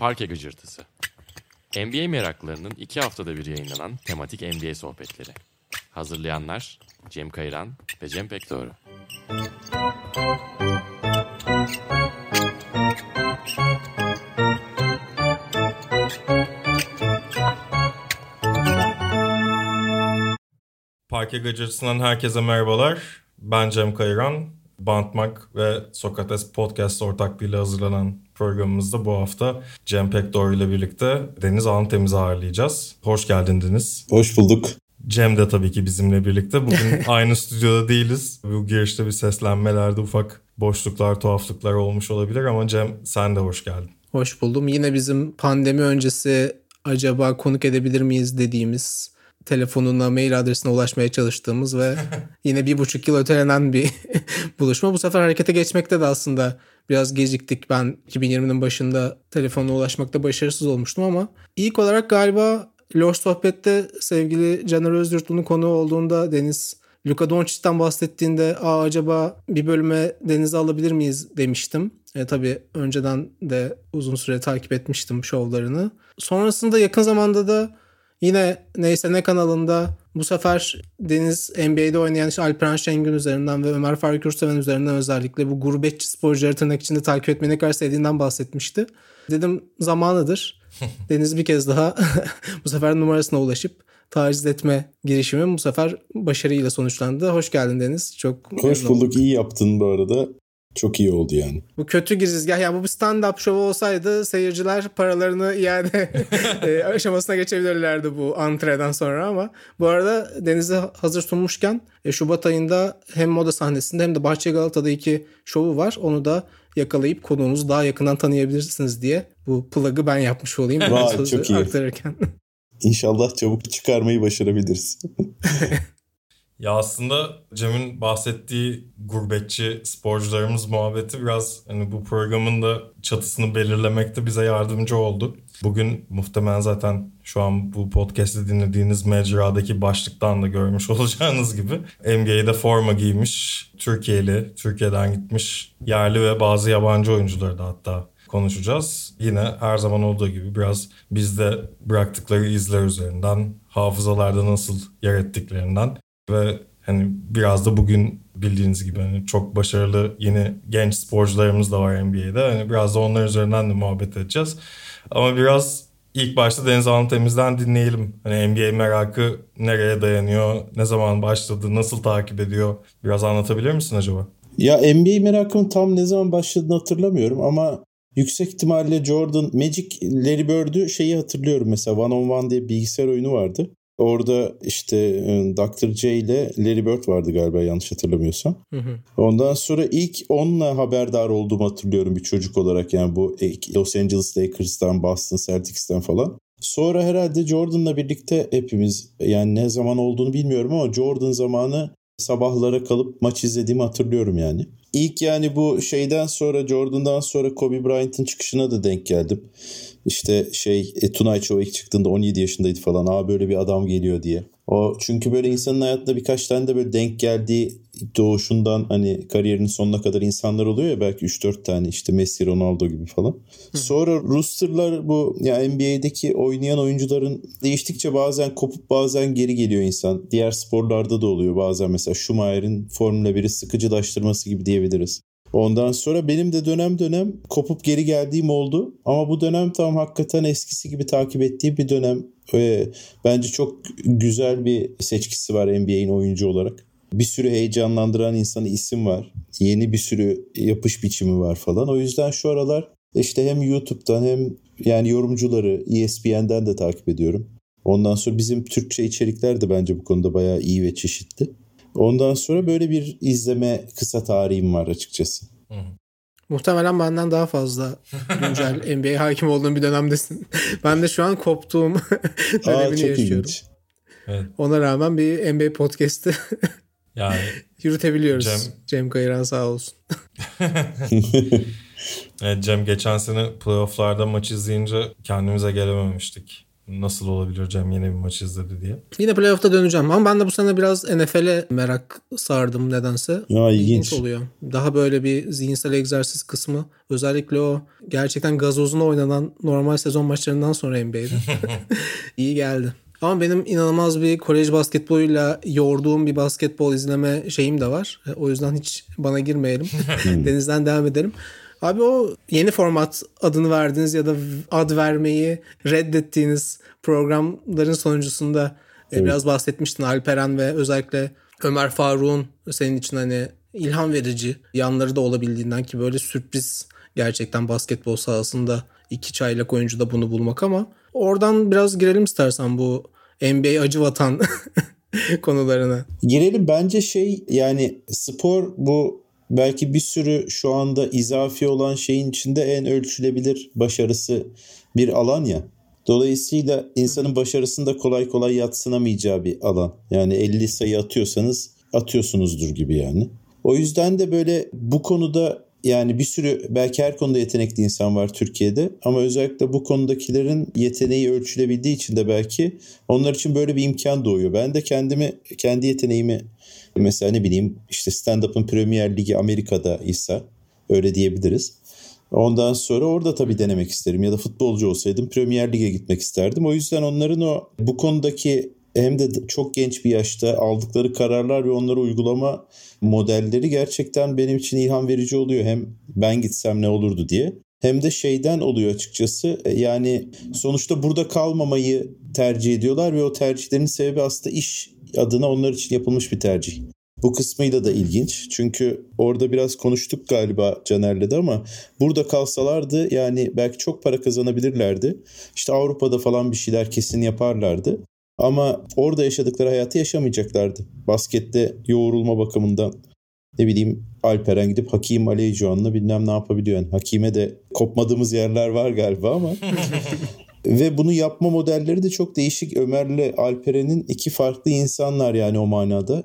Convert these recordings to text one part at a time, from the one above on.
Parke Gıcırtısı. NBA meraklarının iki haftada bir yayınlanan tematik NBA sohbetleri. Hazırlayanlar Cem Kayran ve Cem Pekdoğru. Parke Gıcırtısı'ndan herkese merhabalar. Ben Cem Kayran. Bantmak ve Sokrates Podcast ortaklığıyla hazırlanan programımızda bu hafta Cem Pekdoğru ile birlikte Deniz Antemiz'i ağırlayacağız. Hoş geldin Deniz. Hoş bulduk. Cem de tabii ki bizimle birlikte. Bugün aynı stüdyoda değiliz. Bu girişte bir seslenmelerde ufak boşluklar, tuhaflıklar olmuş olabilir ama Cem sen de hoş geldin. Hoş buldum. Yine bizim pandemi öncesi acaba konuk edebilir miyiz dediğimiz telefonuna, mail adresine ulaşmaya çalıştığımız ve yine bir buçuk yıl ötelenen bir buluşma. Bu sefer harekete geçmekte de aslında biraz geciktik. Ben 2020'nin başında telefonuna ulaşmakta başarısız olmuştum ama ilk olarak galiba Loş Sohbet'te sevgili Caner Özyurt bunun konu olduğunda Deniz Luka Doncic'ten bahsettiğinde Aa, acaba bir bölüme Deniz'i alabilir miyiz demiştim. E, tabii önceden de uzun süre takip etmiştim şovlarını. Sonrasında yakın zamanda da yine neyse ne kanalında bu sefer Deniz NBA'de oynayan işte Alperen Şengün üzerinden ve Ömer Faruk Yurtseven üzerinden özellikle bu gurbetçi sporcuları tırnak içinde takip etmeyi ne kadar sevdiğinden bahsetmişti. Dedim zamanıdır. Deniz bir kez daha bu sefer numarasına ulaşıp taciz etme girişimi bu sefer başarıyla sonuçlandı. Hoş geldin Deniz. Çok Hoş bulduk. İyi yaptın bu arada. Çok iyi oldu yani. Bu kötü girizgah. Yani bu bir stand-up show olsaydı seyirciler paralarını iade e, aşamasına geçebilirlerdi bu antreden sonra ama bu arada Deniz'i hazır sunmuşken e, Şubat ayında hem moda sahnesinde hem de Bahçe Galata'da iki şovu var. Onu da yakalayıp konuğunuzu daha yakından tanıyabilirsiniz diye bu plug'ı ben yapmış olayım. Vay, çok iyi. Aktarırken. İnşallah çabuk çıkarmayı başarabiliriz. Ya aslında Cem'in bahsettiği gurbetçi sporcularımız muhabbeti biraz hani bu programın da çatısını belirlemekte bize yardımcı oldu. Bugün muhtemelen zaten şu an bu podcast'i dinlediğiniz mecradaki başlıktan da görmüş olacağınız gibi NBA'de forma giymiş, Türkiye'li, Türkiye'den gitmiş yerli ve bazı yabancı oyuncuları da hatta konuşacağız. Yine her zaman olduğu gibi biraz bizde bıraktıkları izler üzerinden, hafızalarda nasıl yer ettiklerinden ve hani biraz da bugün bildiğiniz gibi hani çok başarılı yeni genç sporcularımız da var NBA'de. Hani biraz da onlar üzerinden de muhabbet edeceğiz. Ama biraz ilk başta Deniz Antemiz'den dinleyelim. Hani NBA merakı nereye dayanıyor, ne zaman başladı, nasıl takip ediyor? Biraz anlatabilir misin acaba? Ya NBA merakım tam ne zaman başladığını hatırlamıyorum ama yüksek ihtimalle Jordan, Magic, Larry Bird'ü şeyi hatırlıyorum mesela One on One diye bilgisayar oyunu vardı. Orada işte Dr. J ile Larry Bird vardı galiba yanlış hatırlamıyorsam. Hı hı. Ondan sonra ilk onunla haberdar olduğumu hatırlıyorum bir çocuk olarak yani bu Los Angeles Lakers'tan, Boston Celtics'ten falan. Sonra herhalde Jordan'la birlikte hepimiz yani ne zaman olduğunu bilmiyorum ama Jordan zamanı sabahlara kalıp maç izlediğimi hatırlıyorum yani. İlk yani bu şeyden sonra Jordan'dan sonra Kobe Bryant'ın çıkışına da denk geldim. İşte şey e, Show ilk çıktığında 17 yaşındaydı falan. Aa böyle bir adam geliyor diye. O çünkü böyle insanın hayatında birkaç tane de böyle denk geldiği doğuşundan hani kariyerinin sonuna kadar insanlar oluyor ya belki 3-4 tane işte Messi, Ronaldo gibi falan. Sonra rosterlar bu ya yani NBA'deki oynayan oyuncuların değiştikçe bazen kopup bazen geri geliyor insan. Diğer sporlarda da oluyor bazen mesela Schumacher'in Formula 1'i sıkıcılaştırması gibi diyebiliriz. Ondan sonra benim de dönem dönem kopup geri geldiğim oldu. Ama bu dönem tam hakikaten eskisi gibi takip ettiğim bir dönem. Ee, bence çok güzel bir seçkisi var NBA'in oyuncu olarak. Bir sürü heyecanlandıran insanı isim var. Yeni bir sürü yapış biçimi var falan. O yüzden şu aralar işte hem YouTube'dan hem yani yorumcuları ESPN'den de takip ediyorum. Ondan sonra bizim Türkçe içerikler de bence bu konuda bayağı iyi ve çeşitli. Ondan sonra böyle bir izleme kısa tarihim var açıkçası. Hı hı. Muhtemelen benden daha fazla güncel NBA hakim olduğum bir dönemdesin. ben de şu an koptuğum dönemini Aa, çok yaşıyorum. Ilginç. Evet. Ona rağmen bir NBA podcast'i yani yürütebiliyoruz. Cem, Cem Kayıran sağ olsun. evet Cem geçen sene playofflarda maç izleyince kendimize gelememiştik. Nasıl olabilir Cem yine bir maç izledi diye. Yine playoff'ta döneceğim ama ben de bu sene biraz NFL'e merak sardım nedense. Ya, ilginç. oluyor. Daha böyle bir zihinsel egzersiz kısmı. Özellikle o gerçekten gazozuna oynanan normal sezon maçlarından sonra NBA'de. iyi geldi. Ama benim inanılmaz bir kolej basketboluyla yoğurduğum bir basketbol izleme şeyim de var. E, O yüzden hiç bana girmeyelim. Denizden devam edelim. Abi o yeni format adını verdiğiniz ya da ad vermeyi reddettiğiniz programların sonuncusunda e, biraz bahsetmiştin Alperen ve özellikle Ömer Faruk'un senin için hani ilham verici yanları da olabildiğinden ki böyle sürpriz gerçekten basketbol sahasında iki çaylak oyuncuda bunu bulmak ama oradan biraz girelim istersen bu NBA acı vatan konularına. Girelim bence şey yani spor bu belki bir sürü şu anda izafi olan şeyin içinde en ölçülebilir başarısı bir alan ya. Dolayısıyla insanın başarısında kolay kolay yatsınamayacağı bir alan. Yani 50 sayı atıyorsanız atıyorsunuzdur gibi yani. O yüzden de böyle bu konuda yani bir sürü belki her konuda yetenekli insan var Türkiye'de ama özellikle bu konudakilerin yeteneği ölçülebildiği için de belki onlar için böyle bir imkan doğuyor. Ben de kendimi kendi yeteneğimi mesela ne bileyim işte stand-up'ın Premier Ligi Amerika'da ise öyle diyebiliriz. Ondan sonra orada tabii denemek isterim ya da futbolcu olsaydım Premier Lig'e gitmek isterdim. O yüzden onların o bu konudaki hem de çok genç bir yaşta aldıkları kararlar ve onları uygulama modelleri gerçekten benim için ilham verici oluyor. Hem ben gitsem ne olurdu diye. Hem de şeyden oluyor açıkçası e, yani sonuçta burada kalmamayı tercih ediyorlar ve o tercihlerin sebebi aslında iş adına onlar için yapılmış bir tercih. Bu kısmıyla da ilginç. Çünkü orada biraz konuştuk galiba Caner'le de ama burada kalsalardı yani belki çok para kazanabilirlerdi. İşte Avrupa'da falan bir şeyler kesin yaparlardı. Ama orada yaşadıkları hayatı yaşamayacaklardı. Baskette yoğrulma bakımından ne bileyim Alperen gidip Hakim Aleycoğan'la bilmem ne yapabiliyor. Yani Hakim'e de kopmadığımız yerler var galiba ama. Ve bunu yapma modelleri de çok değişik. Ömer'le Alperen'in iki farklı insanlar yani o manada.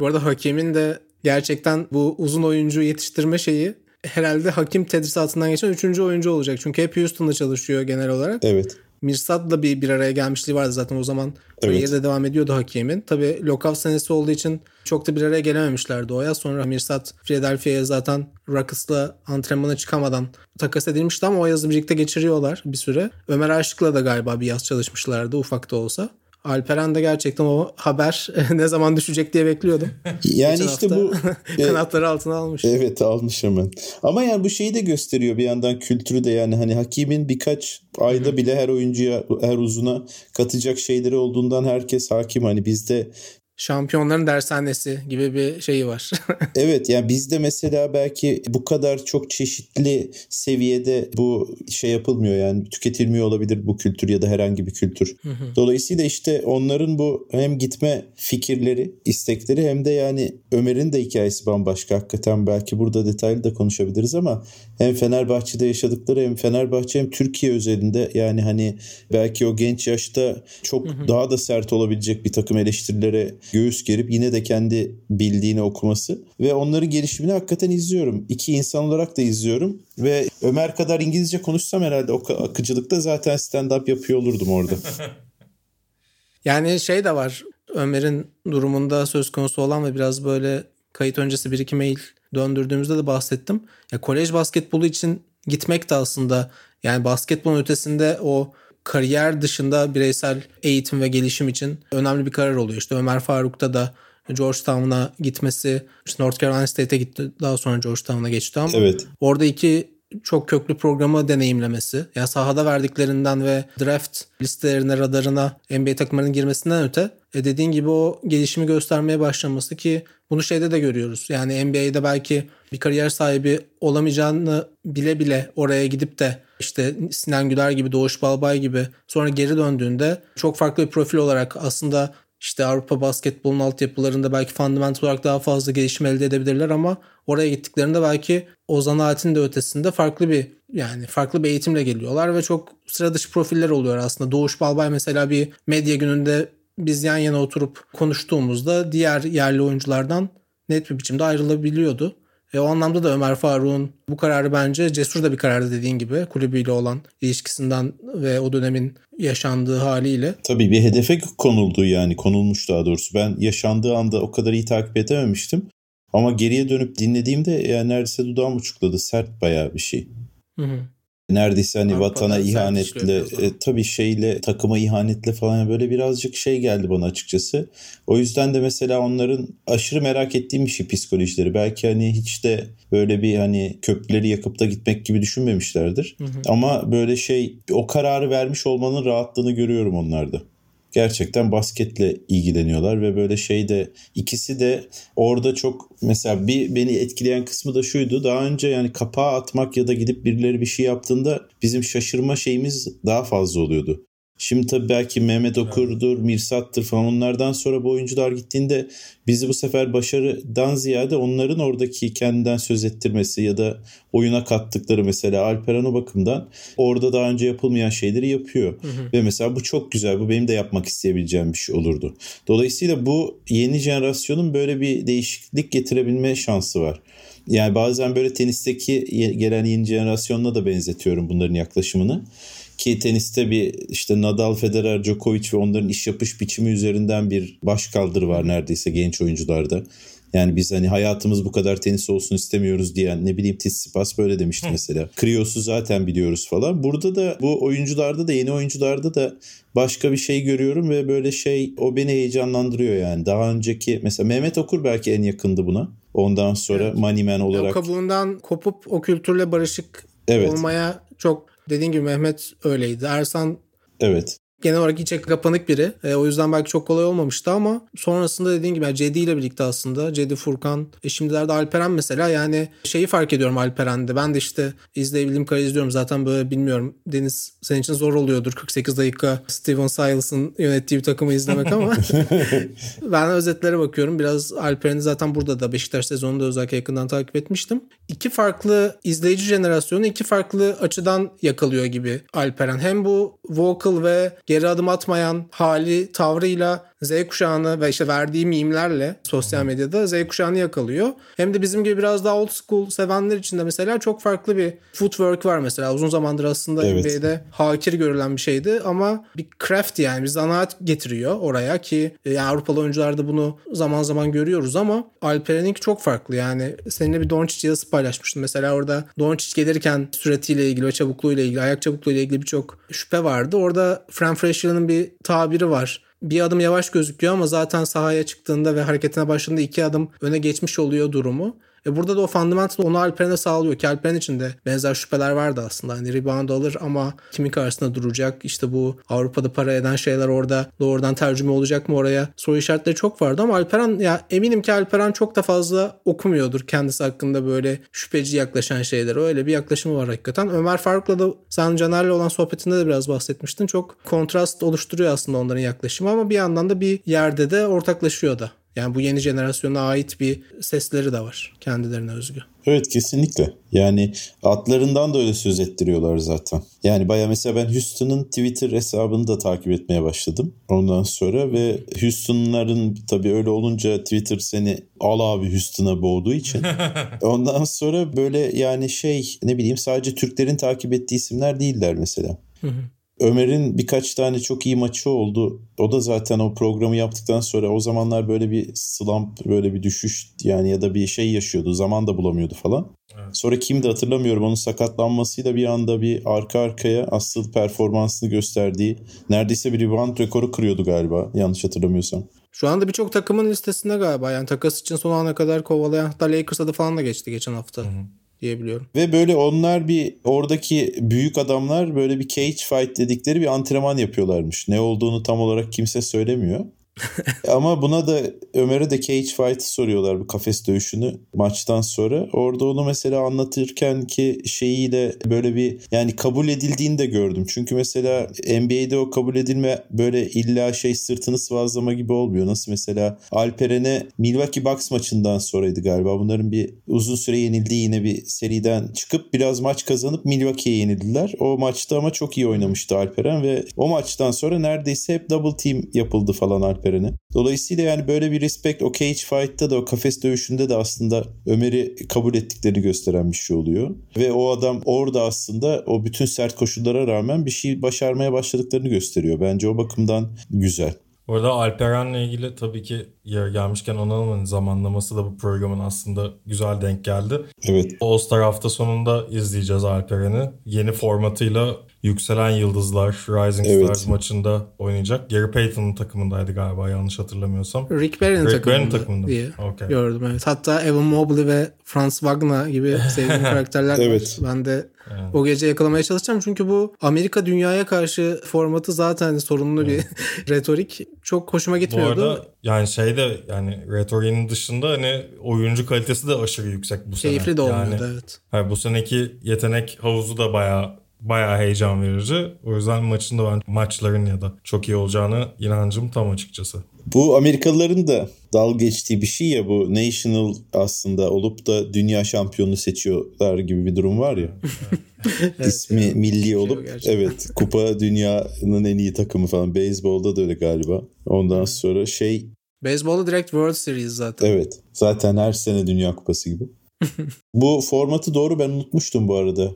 Bu arada Hakim'in de gerçekten bu uzun oyuncu yetiştirme şeyi herhalde hakim tedrisatından geçen üçüncü oyuncu olacak. Çünkü hep Houston'da çalışıyor genel olarak. Evet. Mirsad bir bir araya gelmişliği vardı zaten o zaman. Evet. De devam ediyordu Hakim'in. Tabii lockout senesi olduğu için çok da bir araya gelememişlerdi o yaz. Sonra Mirsad Philadelphia'ya zaten Rockets'la antrenmana çıkamadan takas edilmişti ama o yazı birlikte geçiriyorlar bir süre. Ömer Aşık'la da galiba bir yaz çalışmışlardı ufak da olsa. Alperen de gerçekten o haber ne zaman düşecek diye bekliyordum. Yani Geçen işte bu e, kanatları altına almış. Evet almış hemen. Ama yani bu şeyi de gösteriyor bir yandan kültürü de yani hani Hakim'in birkaç ayda bile her oyuncuya her uzuna katacak şeyleri olduğundan herkes hakim. Hani bizde Şampiyonların dershanesi gibi bir şeyi var. evet yani bizde mesela belki bu kadar çok çeşitli seviyede bu şey yapılmıyor yani tüketilmiyor olabilir bu kültür ya da herhangi bir kültür. Dolayısıyla işte onların bu hem gitme fikirleri, istekleri hem de yani Ömer'in de hikayesi bambaşka. Hakikaten belki burada detaylı da konuşabiliriz ama hem Fenerbahçe'de yaşadıkları hem Fenerbahçe hem Türkiye özelinde yani hani belki o genç yaşta çok daha da sert olabilecek bir takım eleştirilere göğüs gerip yine de kendi bildiğini okuması ve onların gelişimini hakikaten izliyorum. İki insan olarak da izliyorum ve Ömer kadar İngilizce konuşsam herhalde o akıcılıkta zaten stand-up yapıyor olurdum orada. Yani şey de var Ömer'in durumunda söz konusu olan ve biraz böyle kayıt öncesi bir iki mail döndürdüğümüzde de bahsettim. Ya kolej basketbolu için gitmek de aslında yani basketbolun ötesinde o kariyer dışında bireysel eğitim ve gelişim için önemli bir karar oluyor. İşte Ömer Faruk'ta da Georgetown'a gitmesi, işte North Carolina State'e gitti daha sonra Georgetown'a geçti ama Evet. orada iki çok köklü programı deneyimlemesi. Yani sahada verdiklerinden ve draft listelerine, radarına NBA takımlarının girmesinden öte e dediğin gibi o gelişimi göstermeye başlaması ki bunu şeyde de görüyoruz. Yani NBA'de belki bir kariyer sahibi olamayacağını bile bile oraya gidip de işte Sinan Güler gibi, Doğuş Balbay gibi sonra geri döndüğünde çok farklı bir profil olarak aslında işte Avrupa basketbolun altyapılarında belki fundamental olarak daha fazla gelişim elde edebilirler ama oraya gittiklerinde belki o zanaatin de ötesinde farklı bir yani farklı bir eğitimle geliyorlar ve çok sıra dışı profiller oluyor aslında. Doğuş Balbay mesela bir medya gününde biz yan yana oturup konuştuğumuzda diğer yerli oyunculardan net bir biçimde ayrılabiliyordu. E, o anlamda da Ömer Faruk'un bu kararı bence cesur da bir karardı dediğin gibi kulübüyle olan ilişkisinden ve o dönemin yaşandığı haliyle. Tabii bir hedefe konuldu yani konulmuş daha doğrusu. Ben yaşandığı anda o kadar iyi takip edememiştim. Ama geriye dönüp dinlediğimde yani neredeyse dudağım uçukladı. Sert bayağı bir şey. Hı hı. Neredeyse hani Avrupa'da vatana ihanetle, e, tabii şeyle takıma ihanetle falan böyle birazcık şey geldi bana açıkçası. O yüzden de mesela onların aşırı merak ettiğim bir şey psikolojileri. Belki hani hiç de böyle bir hani köprüleri yakıp da gitmek gibi düşünmemişlerdir. Ama böyle şey o kararı vermiş olmanın rahatlığını görüyorum onlarda. Gerçekten basketle ilgileniyorlar ve böyle şeyde ikisi de orada çok mesela bir beni etkileyen kısmı da şuydu. Daha önce yani kapağı atmak ya da gidip birileri bir şey yaptığında bizim şaşırma şeyimiz daha fazla oluyordu. Şimdi tabii belki Mehmet Okur'dur, Mirsat'tır falan onlardan sonra bu oyuncular gittiğinde bizi bu sefer başarıdan ziyade onların oradaki kendinden söz ettirmesi ya da oyuna kattıkları mesela Alperen o bakımdan orada daha önce yapılmayan şeyleri yapıyor. Ve mesela bu çok güzel. Bu benim de yapmak isteyebileceğim bir şey olurdu. Dolayısıyla bu yeni jenerasyonun böyle bir değişiklik getirebilme şansı var. Yani bazen böyle tenisteki gelen yeni jenerasyonla da benzetiyorum bunların yaklaşımını. Ki teniste bir işte Nadal, Federer, Djokovic ve onların iş yapış biçimi üzerinden bir başkaldırı var neredeyse genç oyuncularda. Yani biz hani hayatımız bu kadar tenis olsun istemiyoruz diyen ne bileyim Tsitsipas böyle demişti mesela. Krios'u zaten biliyoruz falan. Burada da bu oyuncularda da yeni oyuncularda da başka bir şey görüyorum ve böyle şey o beni heyecanlandırıyor yani. Daha önceki mesela Mehmet Okur belki en yakındı buna. Ondan sonra Evet. Moneyman O olarak kabuğundan kopup o kültürle barışık Evet. olmaya çok dediğin gibi Mehmet öyleydi. Ersan evet genel olarak içe kapanık biri. E, o yüzden belki çok kolay olmamıştı ama sonrasında dediğin gibi yani Cedi ile birlikte aslında Cedi Furkan e, şimdilerde Alperen mesela yani şeyi fark ediyorum Alperen'de. Ben de işte izleyebildiğim kadar izliyorum. Zaten böyle bilmiyorum Deniz senin için zor oluyordur 48 dakika Steven Silas'ın yönettiği bir takımı izlemek ama ben özetlere bakıyorum. Biraz Alperen'i zaten burada da Beşiktaş sezonunda özellikle yakından takip etmiştim. İki farklı izleyici jenerasyonu iki farklı açıdan yakalıyor gibi Alperen. Hem bu vocal ve geri adım atmayan hali, tavrıyla Z kuşağını ve işte verdiği mimlerle sosyal medyada Z kuşağını yakalıyor. Hem de bizim gibi biraz daha old school sevenler için de mesela çok farklı bir footwork var mesela. Uzun zamandır aslında Evet. NBA'de hakir görülen bir şeydi ama bir craft yani bir zanaat getiriyor oraya ki e, yani Avrupalı oyuncularda bunu zaman zaman görüyoruz ama Alperen'inki çok farklı yani seninle bir Doncic yazısı paylaşmıştım. Mesela orada Doncic gelirken süratiyle ilgili çabukluğuyla ilgili, ayak çabukluğuyla ilgili birçok şüphe vardı. Orada Fran Fraschier'ın bir tabiri var. Bir adım yavaş gözüküyor ama zaten sahaya çıktığında ve hareketine başladığında iki adım öne geçmiş oluyor durumu. E burada da o fundamental onu Alperen'e sağlıyor ki Alperen için de benzer şüpheler vardı aslında. Hani rebound alır ama kimin karşısında duracak? İşte bu Avrupa'da para eden şeyler orada doğrudan tercüme olacak mı oraya? Soru işaretleri çok vardı ama Alperen ya eminim ki Alperen çok da fazla okumuyordur kendisi hakkında böyle şüpheci yaklaşan şeyleri. Öyle bir yaklaşımı var hakikaten. Ömer Faruk'la da sen Caner'le olan sohbetinde de biraz bahsetmiştin. Çok kontrast oluşturuyor aslında onların yaklaşımı ama bir yandan da bir yerde de ortaklaşıyor da. Yani bu yeni jenerasyona ait bir sesleri de var kendilerine özgü. Evet kesinlikle. Yani adlarından da öyle söz ettiriyorlar zaten. Yani baya mesela ben Houston'ın Twitter hesabını da takip etmeye başladım. Ondan sonra ve Houston'ların tabii öyle olunca Twitter seni al abi Houston'a boğduğu için. Ondan sonra böyle yani şey ne bileyim sadece Türklerin takip ettiği isimler değiller mesela. Ömer'in birkaç tane çok iyi maçı oldu. O da zaten o programı yaptıktan sonra o zamanlar böyle bir slump, böyle bir düşüş yani ya da bir şey yaşıyordu. Zaman da bulamıyordu falan. Sonra kimdi hatırlamıyorum. Onun sakatlanmasıyla bir anda bir arka arkaya asıl performansını gösterdiği neredeyse bir rebound rekoru kırıyordu galiba yanlış hatırlamıyorsam. Şu anda birçok takımın listesinde galiba. Yani takas için son ana kadar kovalayan hatta Lakers'a da falan da geçti geçen hafta diyebiliyorum. Ve böyle onlar bir oradaki büyük adamlar böyle bir cage fight dedikleri bir antrenman yapıyorlarmış. Ne olduğunu tam olarak kimse söylemiyor. Ama buna da Ömer'e de cage fight soruyorlar bu kafes dövüşünü maçtan sonra. Orada onu mesela anlatırken ki şeyiyle böyle bir yani kabul edildiğini de gördüm. Çünkü mesela NBA'de o kabul edilme böyle illa şey sırtını sıvazlama gibi olmuyor. Nasıl mesela Alperen'e Milwaukee Bucks maçından sonraydı galiba. Bunların bir uzun süre yenildiği yine bir seriden çıkıp biraz maç kazanıp Milwaukee'ye yenildiler. O maçta ama çok iyi oynamıştı Alperen ve o maçtan sonra neredeyse hep double team yapıldı falan Alperen'e Alperen'e. Dolayısıyla yani böyle bir respect o cage fight'ta da o kafes dövüşünde de aslında Ömer'i kabul ettiklerini gösteren bir şey oluyor. Ve o adam orada aslında o bütün sert koşullara rağmen bir şey başarmaya başladıklarını gösteriyor. Bence o bakımdan güzel. Orada Alperen'le ilgili tabii ki yer gelmişken Onalman'ın zamanlaması da bu programın aslında güzel denk geldi. Evet. All Star hafta sonunda izleyeceğiz Alperen'i. Yeni formatıyla Yükselen Yıldızlar Rising Evet. Stars maçında oynayacak. Gary Payton'ın takımındaydı galiba yanlış hatırlamıyorsam. Rick Barry'nin Rick takımında, takımında mı? diye Okey. gördüm. Evet. Hatta Evan Mobley ve Franz Wagner gibi sevdiğim karakterler Evet. var. Ben de o gece yakalamaya çalışacağım. Çünkü bu Amerika dünyaya karşı formatı zaten sorunlu bir retorik. Çok hoşuma Bu gitmiyordu. arada yani şey de yani retoriğinin dışında hani oyuncu kalitesi de aşırı yüksek bu sene. Keyifli de olmuyordu Yani, evet. hayır, bu seneki yetenek havuzu da bayağı bayağı heyecan verici. O yüzden maçın da ben maçların ya da çok iyi olacağını inancım tam açıkçası. Bu Amerikalıların da dal geçtiği bir şey ya bu national aslında olup da dünya şampiyonunu seçiyorlar gibi bir durum var ya. İsmi yani. milli Şey olup gerçekten. evet kupa dünyanın en iyi takımı falan. Beyzbolda da öyle galiba. Ondan sonra şey Beyzbolda direkt World Series zaten. evet zaten her sene dünya kupası gibi. bu formatı doğru ben unutmuştum bu arada.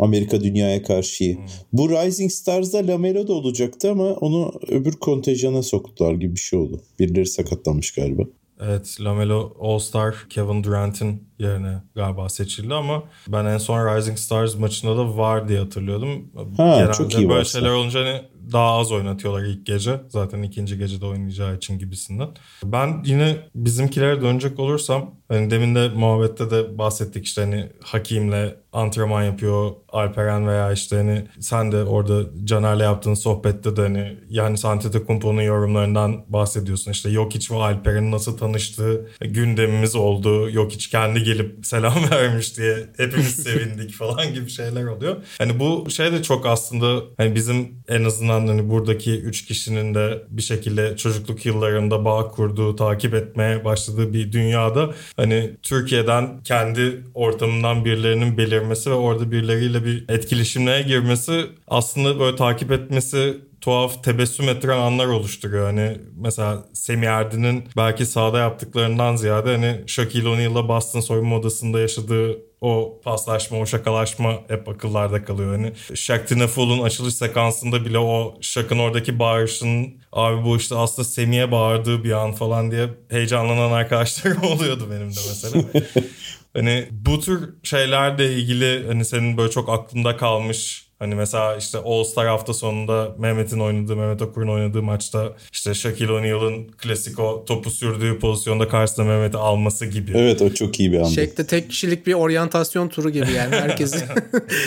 Amerika dünyaya karşı. Bu Rising Stars'da Lamelo da olacaktı ama onu öbür kontenjana soktular gibi bir şey oldu. Birileri sakatlanmış galiba. Evet Lamelo All-Star Kevin Durant'in yerine galiba seçildi ama ben en son Rising Stars maçında da var diye hatırlıyordum. Ha, Genelde çok iyi böyle varsa. şeyler olunca hani daha az oynatıyorlar ilk gece. Zaten ikinci gecede oynayacağı için gibisinden. Ben yine bizimkilere dönecek olursam hani demin de muhabbette de bahsettik işte hani Hakim'le antrenman yapıyor Alperen veya işte hani sen de orada Caner'le yaptığın sohbette de hani yani Antetokounmpo'nun yorumlarından bahsediyorsun. İşte Jokic ve Alperen'in nasıl tanıştığı gündemimiz oldu. Jokic kendi gelip selam vermiş diye hepimiz sevindik falan gibi şeyler oluyor. Hani bu şey de çok aslında hani bizim en azından hani buradaki üç kişinin de bir şekilde çocukluk yıllarında bağ kurduğu, takip etmeye başladığı bir dünyada hani Türkiye'den kendi ortamından birilerinin belirmesi ve orada birileriyle bir etkileşimlere girmesi aslında böyle takip etmesi tuhaf tebessüm ettiren anlar oluşturuyor. Hani mesela Semih Erdin'in belki sahada yaptıklarından ziyade hani Shaquille O'Neal'la Boston soyunma odasında yaşadığı o paslaşma, o şakalaşma hep akıllarda kalıyor. Hani Shaq Tineful'un açılış sekansında bile o Shaq'ın oradaki bağırışın abi bu işte aslında Semih'e bağırdığı bir an falan diye heyecanlanan arkadaşlarım oluyordu benim de mesela. Hani bu tür şeylerle ilgili hani senin böyle çok aklında kalmış Hani mesela işte All Star hafta sonunda Mehmet'in oynadığı, Mehmet Okur'un oynadığı maçta işte Shaquille O'Neal'ın klasik o topu sürdüğü pozisyonda karşısına Mehmet'i alması gibi. Evet o çok iyi bir andı. Şekte tek kişilik bir oryantasyon turu gibi yani. Herkesi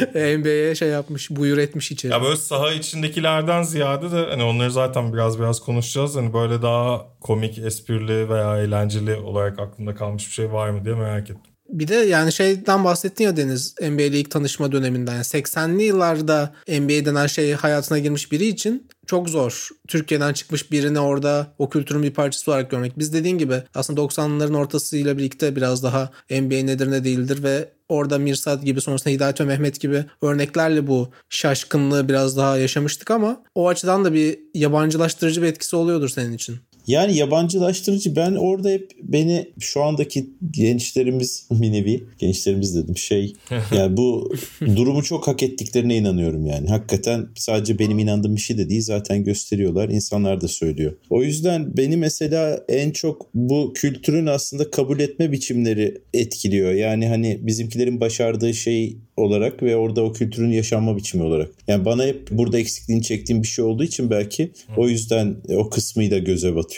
NBA'ye şey yapmış, buyur etmiş içeri. Ya böyle saha içindekilerden ziyade de hani onları zaten biraz biraz konuşacağız. Hani böyle daha komik, esprili veya eğlenceli olarak aklında kalmış bir şey var mı diye merak ettim. Bir de yani şeyden bahsettin ya Deniz NBA ile ilk tanışma döneminden. Yani 80'li yıllarda NBA denen şey hayatına girmiş biri için çok zor. Türkiye'den çıkmış birini orada o kültürün bir parçası olarak görmek. Biz dediğin gibi aslında 90'ların ortasıyla birlikte biraz daha NBA nedir ne değildir ve orada Mirsad gibi sonrasında Hidayet ve Mehmet gibi örneklerle bu şaşkınlığı biraz daha yaşamıştık ama o açıdan da bir yabancılaştırıcı bir etkisi oluyordur senin için. Yani yabancılaştırıcı ben orada hep beni şu andaki gençlerimiz bir nevi gençlerimiz dedim şey yani bu durumu çok hak ettiklerine inanıyorum yani. Hakikaten sadece benim inandığım bir şey de değil zaten gösteriyorlar insanlar da söylüyor. O yüzden beni mesela en çok bu kültürün aslında kabul etme biçimleri etkiliyor. Yani hani bizimkilerin başardığı şey olarak ve orada o kültürün yaşanma biçimi olarak. Yani bana hep burada eksikliğini çektiğim bir şey olduğu için belki o yüzden o kısmıyla göze batıyor.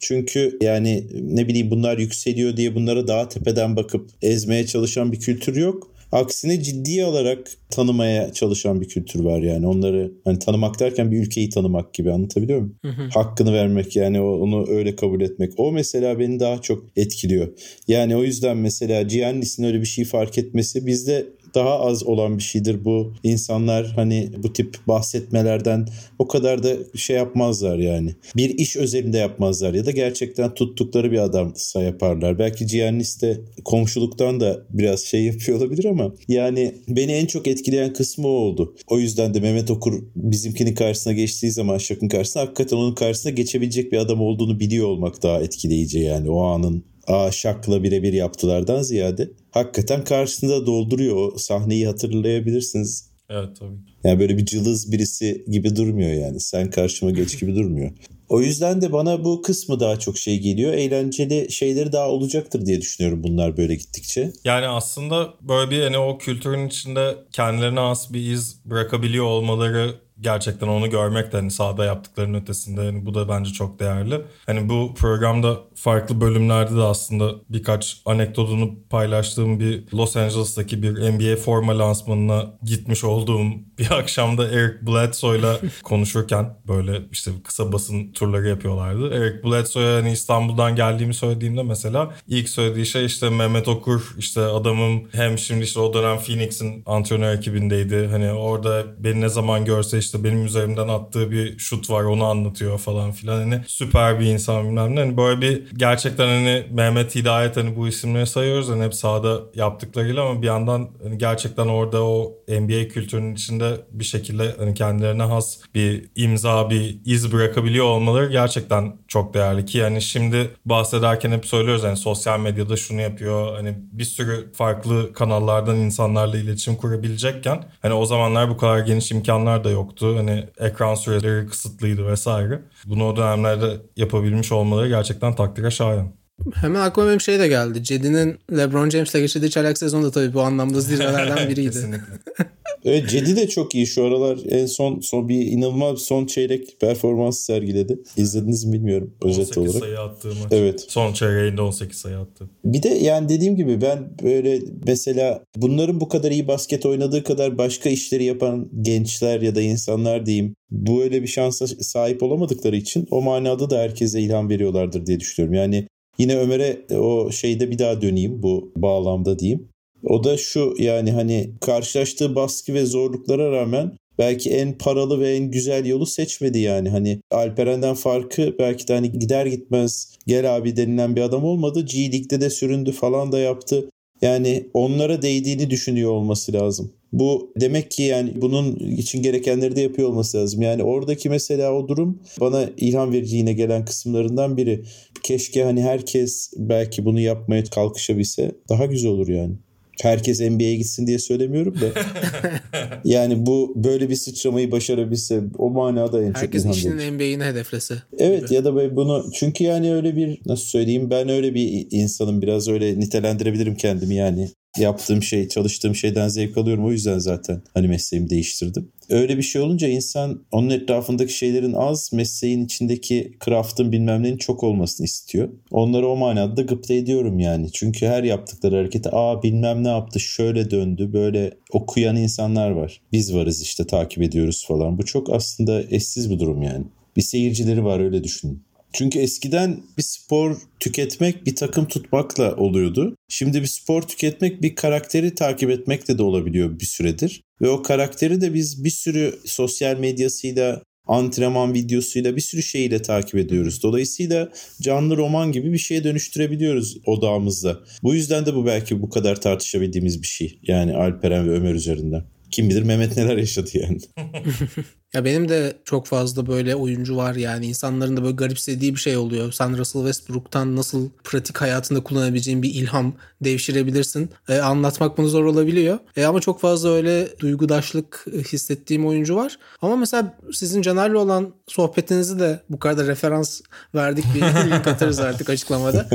Çünkü yani ne bileyim bunlar yükseliyor diye bunlara daha tepeden bakıp ezmeye çalışan bir kültür yok. Aksine ciddiye alarak tanımaya çalışan bir kültür var yani. Onları hani tanımak derken bir ülkeyi tanımak gibi anlatabiliyor muyum? Hakkını vermek yani onu öyle kabul etmek. O mesela beni daha çok etkiliyor. Yani o yüzden mesela Giannis'in öyle bir şey fark etmesi bizde daha az olan bir şeydir bu. İnsanlar hani bu tip bahsetmelerden o kadar da şey yapmazlar yani. Bir iş özelinde yapmazlar ya da gerçekten tuttukları bir adamsa yaparlar. Belki Giannis de komşuluktan da biraz şey yapıyor olabilir ama yani beni en çok etkileyen kısmı oldu. O yüzden de Mehmet Okur bizimkinin karşısına geçtiği zaman Şak'ın karşısına hakikaten onun karşısına geçebilecek bir adam olduğunu biliyor olmak daha etkileyici yani o anın Aa Şak'la birebir yaptılardan ziyade hakikaten karşısında dolduruyor o sahneyi hatırlayabilirsiniz. Evet tabii. Yani böyle bir cılız birisi gibi durmuyor yani. Sen karşıma geç gibi durmuyor. O yüzden de bana bu kısmı daha çok şey geliyor. Eğlenceli şeyleri daha olacaktır diye düşünüyorum bunlar böyle gittikçe. Yani aslında böyle bir hani o kültürün içinde kendilerine has bir iz bırakabiliyor olmaları gerçekten onu görmek de hani sahada yaptıklarının ötesinde hani bu da bence çok değerli. Hani bu programda farklı bölümlerde de aslında birkaç anekdotunu paylaştığım bir Los Angeles'taki bir NBA forma lansmanına gitmiş olduğum bir akşamda Eric Bledsoe'yla konuşurken böyle işte kısa basın turları yapıyorlardı. Eric Bledsoe'ya hani İstanbul'dan geldiğimi söylediğimde mesela ilk söylediği şey işte Mehmet Okur işte adamım hem şimdi işte o dönem Phoenix'in antrenör ekibindeydi. Hani orada beni ne zaman görse işte benim üzerimden attığı bir şut var onu anlatıyor falan filan. Hani süper bir insan bilmem ne. Hani böyle bir gerçekten hani Mehmet Hidayet hani bu isimleri sayıyoruz. Hani hep sahada yaptıklarıyla ama bir yandan hani gerçekten orada o NBA kültürünün içinde bir şekilde hani kendilerine has bir imza, bir iz bırakabiliyor olmaları gerçekten çok değerli ki yani şimdi bahsederken hep söylüyoruz hani sosyal medyada şunu yapıyor hani bir sürü farklı kanallardan insanlarla iletişim kurabilecekken hani o zamanlar bu kadar geniş imkanlar da yoktu. Hani ekran süreleri kısıtlıydı vesaire. Bunu o dönemlerde yapabilmiş olmaları gerçekten takdire şayan. Hemen aklıma benim şey de geldi. Cedi'nin LeBron James'le geçirdiği çaylak sezonu da tabii bu anlamda zirvelerden biriydi. Evet Cedi de çok iyi şu aralar en son son bir inanılmaz son çeyrek performans sergiledi. İzlediniz mi bilmiyorum özet 18 olarak. sayı attığı maç. Evet. Son çeyreğinde 18 sayı attı. Bir de yani dediğim gibi ben böyle mesela bunların bu kadar iyi basket oynadığı kadar başka işleri yapan gençler ya da insanlar diyeyim bu öyle bir şansa sahip olamadıkları için o manada da herkese ilham veriyorlardır diye düşünüyorum. Yani yine Ömer'e o şeyde bir daha döneyim bu bağlamda diyeyim. O da şu yani hani karşılaştığı baskı ve zorluklara rağmen belki en paralı ve en güzel yolu seçmedi yani. Hani Alperen'den farkı belki de hani gider gitmez gel abi denilen bir adam olmadı. G League'de de süründü falan da yaptı. Yani onlara değdiğini düşünüyor olması lazım. Bu demek ki yani bunun için gerekenleri de yapıyor olması lazım. Yani oradaki mesela o durum bana ilham verici yine gelen kısımlarından biri. Keşke hani herkes belki bunu yapmaya kalkışabilse daha güzel olur yani herkes NBA'ye gitsin diye söylemiyorum da. yani bu böyle bir sıçramayı başarabilse o manada en çok Herkes işinin. NBA'ini hedeflese. Evet ya da bunu çünkü yani öyle bir nasıl söyleyeyim ben öyle bir insanım biraz öyle nitelendirebilirim kendimi yani yaptığım şey çalıştığım şeyden zevk alıyorum o yüzden zaten hani mesleğimi değiştirdim. Öyle bir şey olunca insan onun etrafındaki şeylerin az mesleğin içindeki craft'ın bilmem nenin çok olmasını istiyor. Onları o manada da gıpta ediyorum yani. Çünkü her yaptıkları hareketi aa bilmem ne yaptı şöyle döndü böyle okuyan insanlar var. Biz varız işte takip ediyoruz falan. Bu çok aslında eşsiz bir durum yani. Bir seyircileri var öyle düşünün. Çünkü eskiden bir spor tüketmek bir takım tutmakla oluyordu. Şimdi bir spor tüketmek bir karakteri takip etmekle de olabiliyor bir süredir. Ve o karakteri de biz bir sürü sosyal medyasıyla, antrenman videosuyla bir sürü şeyle takip ediyoruz. Dolayısıyla canlı roman gibi bir şeye dönüştürebiliyoruz odağımızda. Bu yüzden de bu belki bu kadar tartışabildiğimiz bir şey. Yani Alperen ve Ömer üzerinden. Kim bilir Mehmet neler yaşadı yani. Ya benim de çok fazla böyle oyuncu var yani insanların da böyle garipsediği bir şey oluyor. Sen Russell Westbrook'tan nasıl pratik hayatında kullanabileceğin bir ilham devşirebilirsin. E, anlatmak bunu zor olabiliyor. E, ama çok fazla öyle duygudaşlık hissettiğim oyuncu var. Ama mesela sizin Caner'le olan sohbetinizi de bu kadar referans verdik bir link atarız artık açıklamada.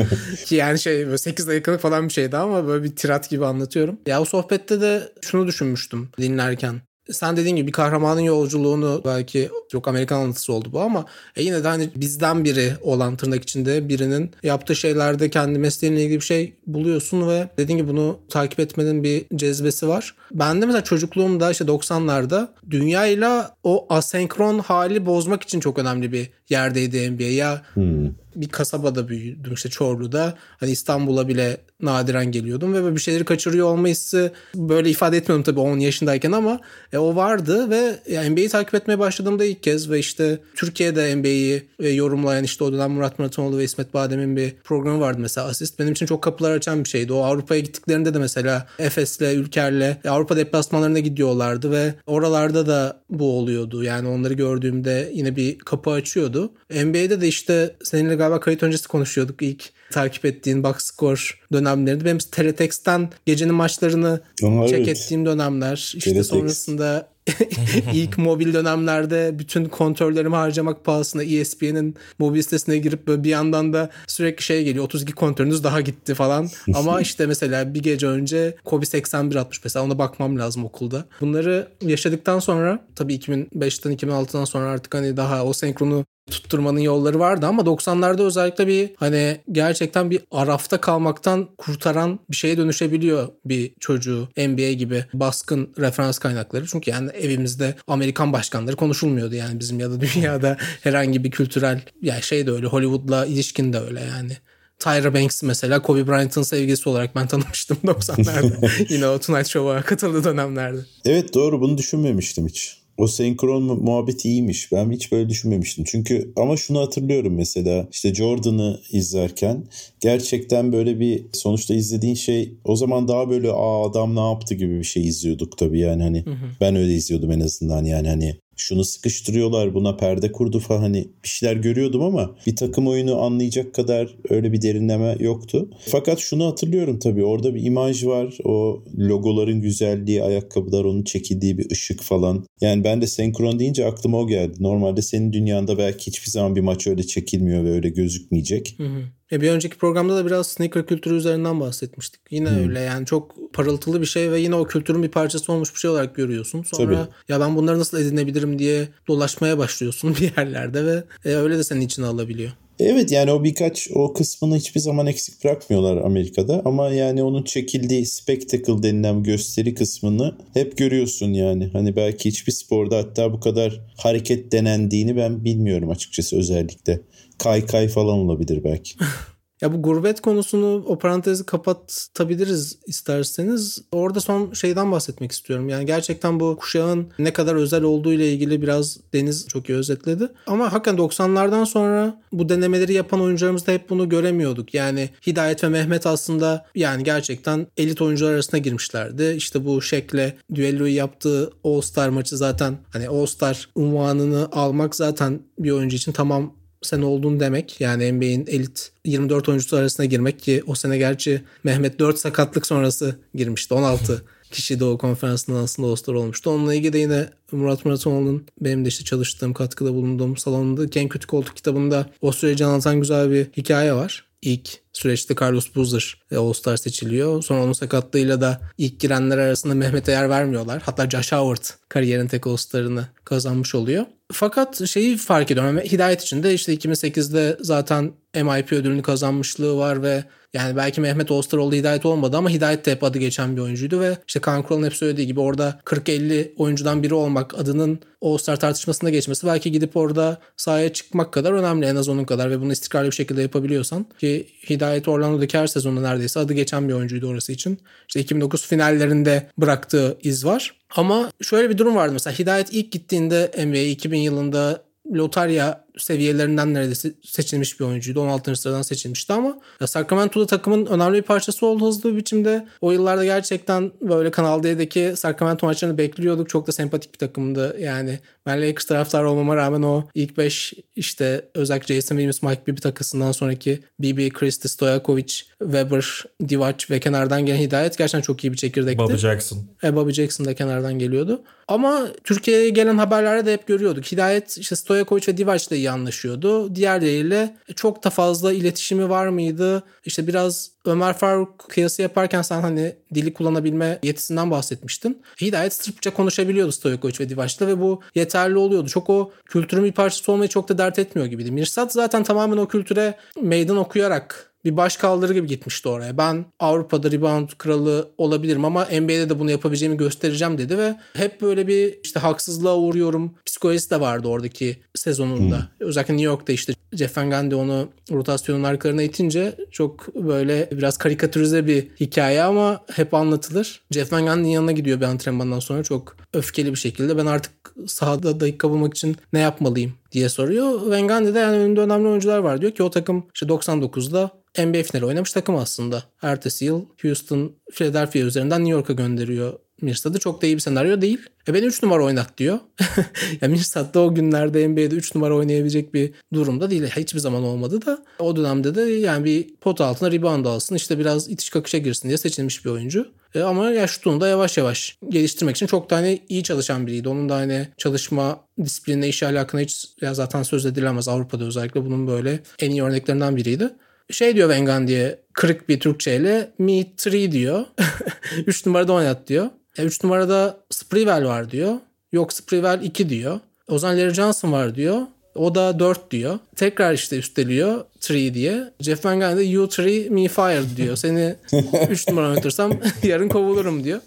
Ki yani şey böyle 8 dakikalık falan bir şeydi ama böyle bir tirat gibi anlatıyorum. Ya o sohbette de şunu düşünmüştüm dinlerken sen dediğin gibi bir kahramanın yolculuğunu belki çok Amerikan anlatısı oldu bu ama e yine de hani bizden biri olan tırnak içinde birinin yaptığı şeylerde kendi mesleğinle ilgili bir şey buluyorsun ve dediğin gibi bunu takip etmenin bir cezbesi var. Ben de mesela çocukluğumda işte 90'larda dünyayla o asenkron hali bozmak için çok önemli bir yerdeydi NBA. Ya Hmm. bir kasabada büyüdüm işte Çorlu'da. Hani İstanbul'a bile nadiren geliyordum ve bir şeyleri kaçırıyor olma hissi böyle ifade etmiyorum tabii 10 yaşındayken ama e, o vardı ve yani NBA'yi takip etmeye başladığımda ilk kez ve işte Türkiye'de NBA'yi e, yorumlayan işte o dönem Murat Muratoğlu ve İsmet Badem'in bir programı vardı mesela Asist. Benim için çok kapılar açan bir şeydi. O Avrupa'ya gittiklerinde de mesela Efes'le, Ülker'le e, Avrupa deplasmanlarına gidiyorlardı ve oralarda da bu oluyordu. Yani onları gördüğümde yine bir kapı açıyordu. NBA'de de işte seninle galiba kayıt öncesi konuşuyorduk ilk takip ettiğin box score dönemlerinde. Benim Teletext'ten gecenin maçlarını Aa, check evet. ettiğim dönemler. İşte Teletext. sonrasında ilk mobil dönemlerde bütün kontörlerimi harcamak pahasına ESPN'in mobil sitesine girip böyle bir yandan da sürekli şey geliyor 32 kontörünüz daha gitti falan. Ama işte mesela bir gece önce Kobe 81 atmış mesela ona bakmam lazım okulda. Bunları yaşadıktan sonra tabii 2005'ten 2006'dan sonra artık hani daha o senkronu tutturmanın yolları vardı ama 90'larda özellikle bir hani gerçekten bir arafta kalmaktan kurtaran bir şeye dönüşebiliyor bir çocuğu NBA gibi baskın referans kaynakları. Çünkü yani evimizde Amerikan başkanları konuşulmuyordu yani bizim ya da dünyada herhangi bir kültürel yani şey de öyle Hollywood'la ilişkin de öyle yani. Tyra Banks mesela Kobe Bryant'ın sevgilisi olarak ben tanımıştım 90'larda. Yine o Tonight Show'a katıldığı dönemlerde. Evet doğru bunu düşünmemiştim hiç. O senkron mu- muhabbet iyiymiş. Ben hiç böyle düşünmemiştim. Çünkü ama şunu hatırlıyorum mesela işte Jordan'ı izlerken gerçekten böyle bir sonuçta izlediğin şey o zaman daha böyle aa adam ne yaptı gibi bir şey izliyorduk tabii yani hani ben öyle izliyordum en azından yani hani şunu sıkıştırıyorlar buna perde kurdu falan hani bir şeyler görüyordum ama bir takım oyunu anlayacak kadar öyle bir derinleme yoktu. Fakat şunu hatırlıyorum tabii orada bir imaj var o logoların güzelliği ayakkabılar onun çekildiği bir ışık falan. Yani ben de senkron deyince aklıma o geldi. Normalde senin dünyanda belki hiçbir zaman bir maç öyle çekilmiyor ve öyle gözükmeyecek. Hı hı. E bir önceki programda da biraz sneaker kültürü üzerinden bahsetmiştik. Yine öyle yani çok parıltılı bir şey ve yine o kültürün bir parçası olmuş bir şey olarak görüyorsun. Sonra Tabii. ya ben bunları nasıl edinebilirim diye dolaşmaya başlıyorsun bir yerlerde ve e, öyle de senin içine alabiliyor. Evet yani o birkaç o kısmını hiçbir zaman eksik bırakmıyorlar Amerika'da ama yani onun çekildiği spectacle denilen gösteri kısmını hep görüyorsun yani. Hani belki hiçbir sporda hatta bu kadar hareket denendiğini ben bilmiyorum açıkçası özellikle. Kay kay falan olabilir belki. Ya bu gurbet konusunu o parantezi kapatabiliriz isterseniz. Orada son şeyden bahsetmek istiyorum. Yani gerçekten bu kuşağın ne kadar özel olduğu ile ilgili biraz Deniz çok iyi özetledi. Ama hakikaten 90'lardan sonra bu denemeleri yapan oyuncularımızda hep bunu göremiyorduk. Yani Hidayet ve Mehmet aslında yani gerçekten elit oyuncular arasına girmişlerdi. İşte bu Şek'le düelloyu yaptığı All-Star maçı zaten hani All-Star unvanını almak zaten bir oyuncu için tamam sen oldun demek. Yani NBA'in elit 24 oyuncusu arasına girmek ki o sene gerçi Mehmet 4 sakatlık sonrası girmişti. 16 kişi de o konferansından aslında All-Star olmuştu. Onunla ilgili de yine Murat Muratoğlu'nun benim de işte çalıştığım, katkıda bulunduğum salonunda En Kötü Koltuk kitabında o süreci anlatan güzel bir hikaye var. İlk süreçte Carlos Boozer e, All-Star seçiliyor. Sonra onun sakatlığıyla da ilk girenler arasında Mehmet'e yer vermiyorlar. Hatta Josh Howard kariyerin tek All-Star'ını kazanmış oluyor. Fakat şeyi fark ediyorum. Hidayet için de işte 2008'de zaten MIP ödülünü kazanmışlığı var ve yani belki Mehmet oldu Hidayet olmadı ama Hidayet de hep adı geçen bir oyuncuydu ve işte Kaan Kural'ın hep söylediği gibi orada 40-50 oyuncudan biri olmak adının All-Star tartışmasında geçmesi belki gidip orada sahaya çıkmak kadar önemli en az onun kadar ve bunu istikrarlı bir şekilde yapabiliyorsan ki Hidayet Orlando'daki her sezonda neredeyse adı geçen bir oyuncuydu orası için. İşte 2009 finallerinde bıraktığı iz var. Ama şöyle bir durum vardı mesela Hidayet ilk gittiğinde NBA 2000 yılında lotarya seviyelerinden neredeyse seçilmiş bir oyuncuydu. 16. sıradan seçilmişti ama Sacramento'da takımın önemli bir parçası oldu hızlı bir biçimde. O yıllarda gerçekten böyle Kanal D'deki Sacramento maçlarını bekliyorduk. Çok da sempatik bir takımdı. Yani ben Lakers taraftarı olmama rağmen o ilk 5 işte özellikle Jason Williams, Mike Bibby takısından sonraki Bibi, Christie, Stojakovic, Weber, Divac ve kenardan gelen Hidayet gerçekten çok iyi bir çekirdekti. Bobby Jackson. E, Bobby Jackson da kenardan geliyordu. Ama Türkiye'ye gelen haberlerde de hep görüyorduk. Hidayet işte Stojakovic ve Divac ile iyi anlaşıyordu. Diğerleriyle çok da fazla iletişimi var mıydı? İşte biraz Ömer Faruk kıyası yaparken sen hani dili kullanabilme yetisinden bahsetmiştin. Hidayet Sırpça konuşabiliyordu Stojakovic ve Divac'la ve bu yeterli oluyordu. Çok o kültürün bir parçası olmayı çok da dert etmiyor gibiydi. Mirsat zaten tamamen o kültüre meydan okuyarak bir baş kaldırı gibi gitmişti oraya. Ben Avrupa'da rebound kralı olabilirim ama NBA'de de bunu yapabileceğimi göstereceğim dedi ve hep böyle bir işte haksızlığa uğruyorum psikolojisi de vardı oradaki sezonunda. Hmm. Özellikle New York'ta işte Jeff Van Gundy onu rotasyonun arkalarına itince çok böyle biraz karikatürize bir hikaye ama hep anlatılır. Jeff Van Gundy'nin yanına gidiyor bir antrenmandan sonra çok öfkeli bir şekilde. Ben artık sahada dakika bulmak için ne yapmalıyım diye soruyor. Van Gundy'de yani önünde önemli oyuncular var diyor ki o takım işte 99'da NBA finali oynamış takım aslında. Ertesi yıl Houston, Philadelphia üzerinden New York'a gönderiyor Mirsat'ı. Çok da iyi bir senaryo değil. E beni 3 numara oynat diyor. ya Mirsat da o günlerde NBA'de 3 numara oynayabilecek bir durumda değil. Hiçbir zaman olmadı da. O dönemde de yani bir pot altına rebound alsın. işte biraz itiş kakışa girsin diye seçilmiş bir oyuncu. E ama ya şutunu da yavaş yavaş geliştirmek için çok tane iyi çalışan biriydi. Onun da hani çalışma disiplinine, iş alakına hiç ya zaten söz edilemez Avrupa'da özellikle bunun böyle en iyi örneklerinden biriydi şey diyor Vengan diye kırık bir Türkçeyle me 3 diyor. 3 numarada oynat diyor. 3 numarada Sprewell var diyor. Yok Sprewell 2 diyor. O zaman Larry Johnson var diyor. O da 4 diyor. Tekrar işte üsteliyor 3 diye. Jeff Van Gundy you 3 me fired diyor. Seni 3 numara oynatırsam yarın kovulurum diyor.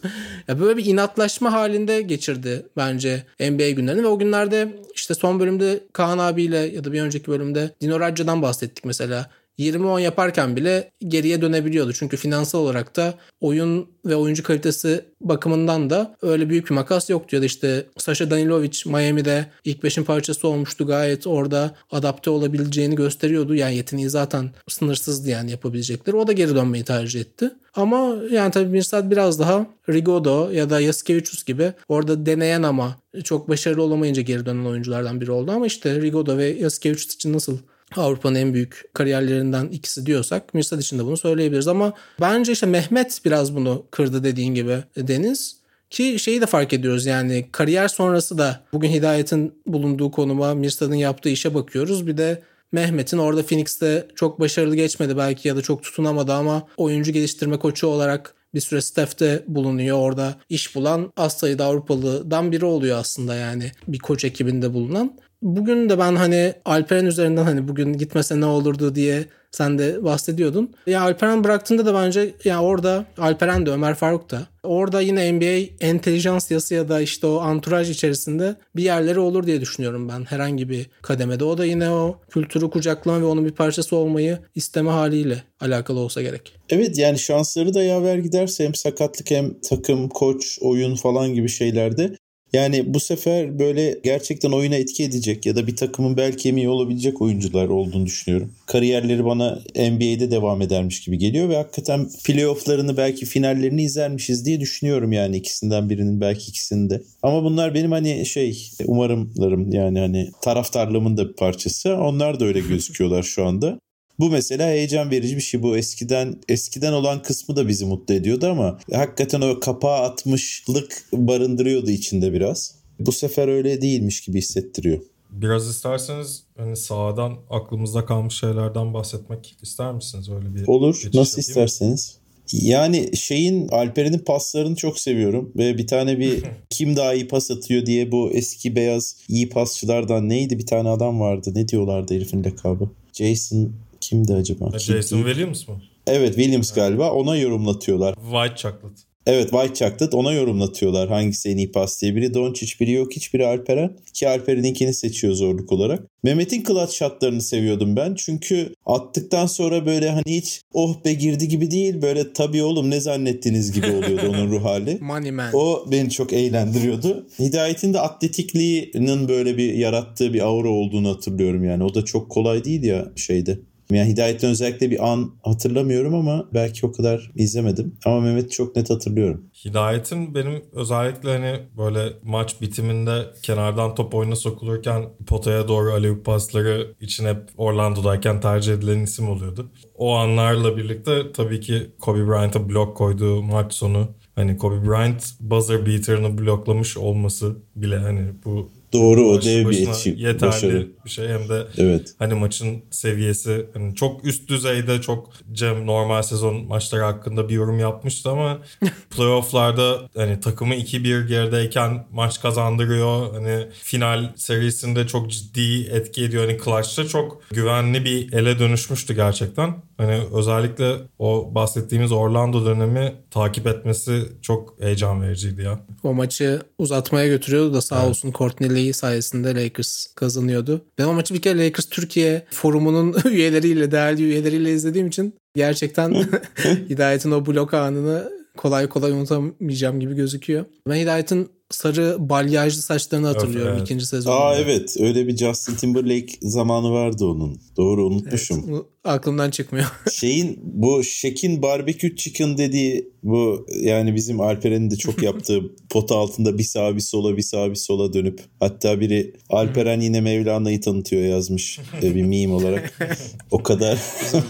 Ya böyle bir inatlaşma halinde geçirdi bence NBA günlerini ve o günlerde işte son bölümde Kaan abiyle ya da bir önceki bölümde Dino Radja'dan bahsettik mesela. 20-10 yaparken bile geriye dönebiliyordu. Çünkü finansal olarak da oyun ve oyuncu kalitesi bakımından da öyle büyük bir makas yoktu. Ya da işte Sasha Danilovic Miami'de ilk beşin parçası olmuştu. Gayet orada adapte olabileceğini gösteriyordu. Yani yeteneği zaten sınırsızdı yani yapabilecekleri. O da geri dönmeyi tercih etti. Ama yani tabii Mirsad biraz daha Rigodo ya da Yasikevicius gibi orada deneyen ama çok başarılı olamayınca geri dönen oyunculardan biri oldu. Ama işte Rigodo ve Yasikevicius için nasıl Avrupa'nın en büyük kariyerlerinden ikisi diyorsak Mirsad için de bunu söyleyebiliriz ama bence işte Mehmet biraz bunu kırdı dediğin gibi Deniz. Ki şeyi de fark ediyoruz yani kariyer sonrası da bugün Hidayet'in bulunduğu konuma Mirsad'ın yaptığı işe bakıyoruz. Bir de Mehmet'in orada Phoenix'te çok başarılı geçmedi belki ya da çok tutunamadı ama oyuncu geliştirme koçu olarak bir süre staff'te bulunuyor. Orada iş bulan az sayıda Avrupalı'dan biri oluyor aslında yani bir koç ekibinde bulunan. Bugün de ben hani Alperen üzerinden hani bugün gitmese ne olurdu diye sen de bahsediyordun. Ya Alperen bıraktığında da bence ya orada Alperen de Ömer Faruk da orada yine NBA entelijans yası ya da işte o anturaj içerisinde bir yerleri olur diye düşünüyorum ben herhangi bir kademede. O da yine o kültürü kucaklama ve onun bir parçası olmayı isteme haliyle alakalı olsa gerek. Evet yani şansları da yaver giderse hem sakatlık hem takım, koç, oyun falan gibi şeylerde yani bu sefer böyle gerçekten oyuna etki edecek ya da bir takımın bel kemiği olabilecek oyuncular olduğunu düşünüyorum. Kariyerleri bana NBA'de devam edermiş gibi geliyor ve hakikaten playofflarını belki finallerini izlermişiz diye düşünüyorum yani ikisinden birinin belki ikisinde. Ama bunlar benim hani şey umarımlarım yani hani taraftarlığımın da bir parçası. Onlar da öyle gözüküyorlar şu anda. Bu mesela heyecan verici bir şey. Bu eskiden eskiden olan kısmı da bizi mutlu ediyordu ama hakikaten o kapağı atmışlık barındırıyordu içinde biraz. Bu sefer öyle değilmiş gibi hissettiriyor. Biraz isterseniz hani sağdan aklımızda kalmış şeylerden bahsetmek ister misiniz? Öyle bir Olur. Nasıl isterseniz. Yani şeyin Alperen'in paslarını çok seviyorum ve bir tane bir kim daha iyi pas atıyor diye bu eski beyaz iyi pasçılardan neydi bir tane adam vardı ne diyorlardı herifin lakabı Jason Kimdi acaba? Jason Kim? Williams mı? Evet Williams galiba ona yorumlatıyorlar. White Chocolate. Evet White Chocolate ona yorumlatıyorlar hangisi en iyi pas diye. Biri Doncic, biri yok hiç biri Alperen. Ki Alperen'inkini seçiyor zorluk olarak. Mehmet'in clutch shotlarını seviyordum ben. Çünkü attıktan sonra böyle hani hiç oh be girdi gibi değil. Böyle tabii oğlum ne zannettiniz gibi oluyordu onun ruh hali. Money man. O beni çok eğlendiriyordu. Hidayet'in de atletikliğinin böyle bir yarattığı bir aura olduğunu hatırlıyorum yani. O da çok kolay değil ya şeyde. Yani Hidayet'ten özellikle bir an hatırlamıyorum ama belki o kadar izlemedim. Ama Mehmet'i çok net hatırlıyorum. Hidayet'in benim özellikle hani böyle maç bitiminde kenardan top oyuna sokulurken potaya doğru aleyup pasları için hep Orlando'dayken tercih edilen isim oluyordu. O anlarla birlikte tabii ki Kobe Bryant'a blok koyduğu maç sonu Hani Kobe Bryant buzzer beater'ını bloklamış olması bile hani bu Doğru o dev bir etki. Yeterli başarı. bir şey hem de evet. hani maçın seviyesi hani çok üst düzeyde çok Cem normal sezon maçları hakkında bir yorum yapmıştı ama playofflarda hani takımı 2-1 gerideyken maç kazandırıyor. Hani final serisinde çok ciddi etki ediyor. Hani Clutch'ta çok güvenli bir ele dönüşmüştü gerçekten. Hani özellikle o bahsettiğimiz Orlando dönemi takip etmesi çok heyecan vericiydi ya. O maçı uzatmaya götürüyordu da sağ evet. olsun Courtney Clay sayesinde Lakers kazanıyordu. Ben o maçı bir kere Lakers Türkiye forumunun üyeleriyle, değerli üyeleriyle izlediğim için gerçekten Hidayet'in o blok anını kolay kolay unutamayacağım gibi gözüküyor. Ben Hidayet'in sarı balyajlı saçlarını hatırlıyorum Evet, evet. ikinci sezonda. Aa evet öyle bir Justin Timberlake zamanı vardı onun. Doğru unutmuşum. Bu aklımdan çıkmıyor. Şeyin bu Şek'in barbekü chicken dediği bu yani bizim Alperen'in de çok yaptığı pota altında bir sağa bir sola bir sağa bir sola dönüp hatta biri Alperen yine Mevlana'yı tanıtıyor yazmış e, bir meme olarak. O kadar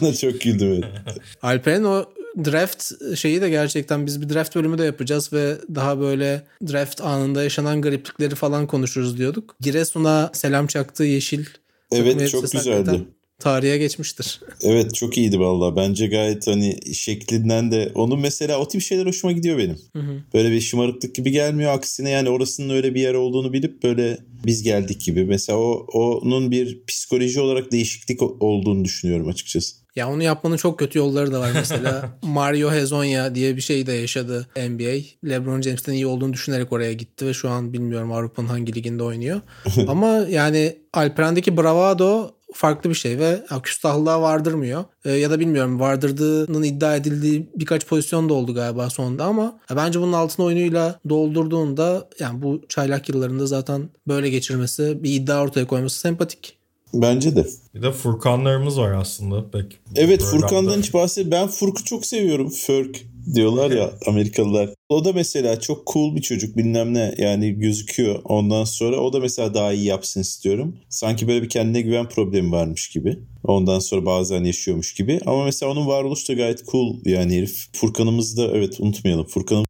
ona çok güldüm. evet. Alper'in o draft şeyi de gerçekten biz bir draft bölümü de yapacağız ve daha böyle draft anında yaşanan gariplikleri falan konuşuruz diyorduk. Giresun'a selam çaktığı yeşil Evet çok güzeldi. Tarihe geçmiştir. Evet çok iyiydi valla. Bence gayet hani şeklinden de onun mesela o tip şeyler hoşuma gidiyor benim. Böyle bir şımarıklık gibi gelmiyor. Aksine yani orasının öyle bir yer olduğunu bilip böyle biz geldik gibi. Mesela o onun bir psikoloji olarak değişiklik olduğunu düşünüyorum açıkçası. Ya onu yapmanın çok kötü yolları da var mesela. Mario Hezonya diye bir şey de yaşadı NBA. LeBron James'ten iyi olduğunu düşünerek oraya gitti ve şu an bilmiyorum Avrupa'nın hangi liginde oynuyor. Ama yani Alperen'deki bravado farklı bir şey ve ya, küstahlığa vardırmıyor. Ee, ya da bilmiyorum vardırdığının iddia edildiği birkaç pozisyon da oldu galiba sonunda ama ya bence bunun altın oyunuyla doldurduğunda yani bu çaylak yıllarında zaten böyle geçirmesi bir iddia ortaya koyması sempatik. Bence de. Bir de Furkanlarımız var aslında pek. Evet. Furkan'dan hiç bahset. Ben Furk'u çok seviyorum. Furk diyorlar ya Amerikalılar. O da mesela çok cool bir çocuk bilmem ne yani gözüküyor. Ondan sonra o da mesela daha iyi yapsın istiyorum. Sanki böyle bir kendine güven problemi varmış gibi. Ondan sonra bazen yaşıyormuş gibi. Ama mesela onun varoluşu da gayet cool yani herif. Furkan'ımızı da evet unutmayalım. Furkan'ımız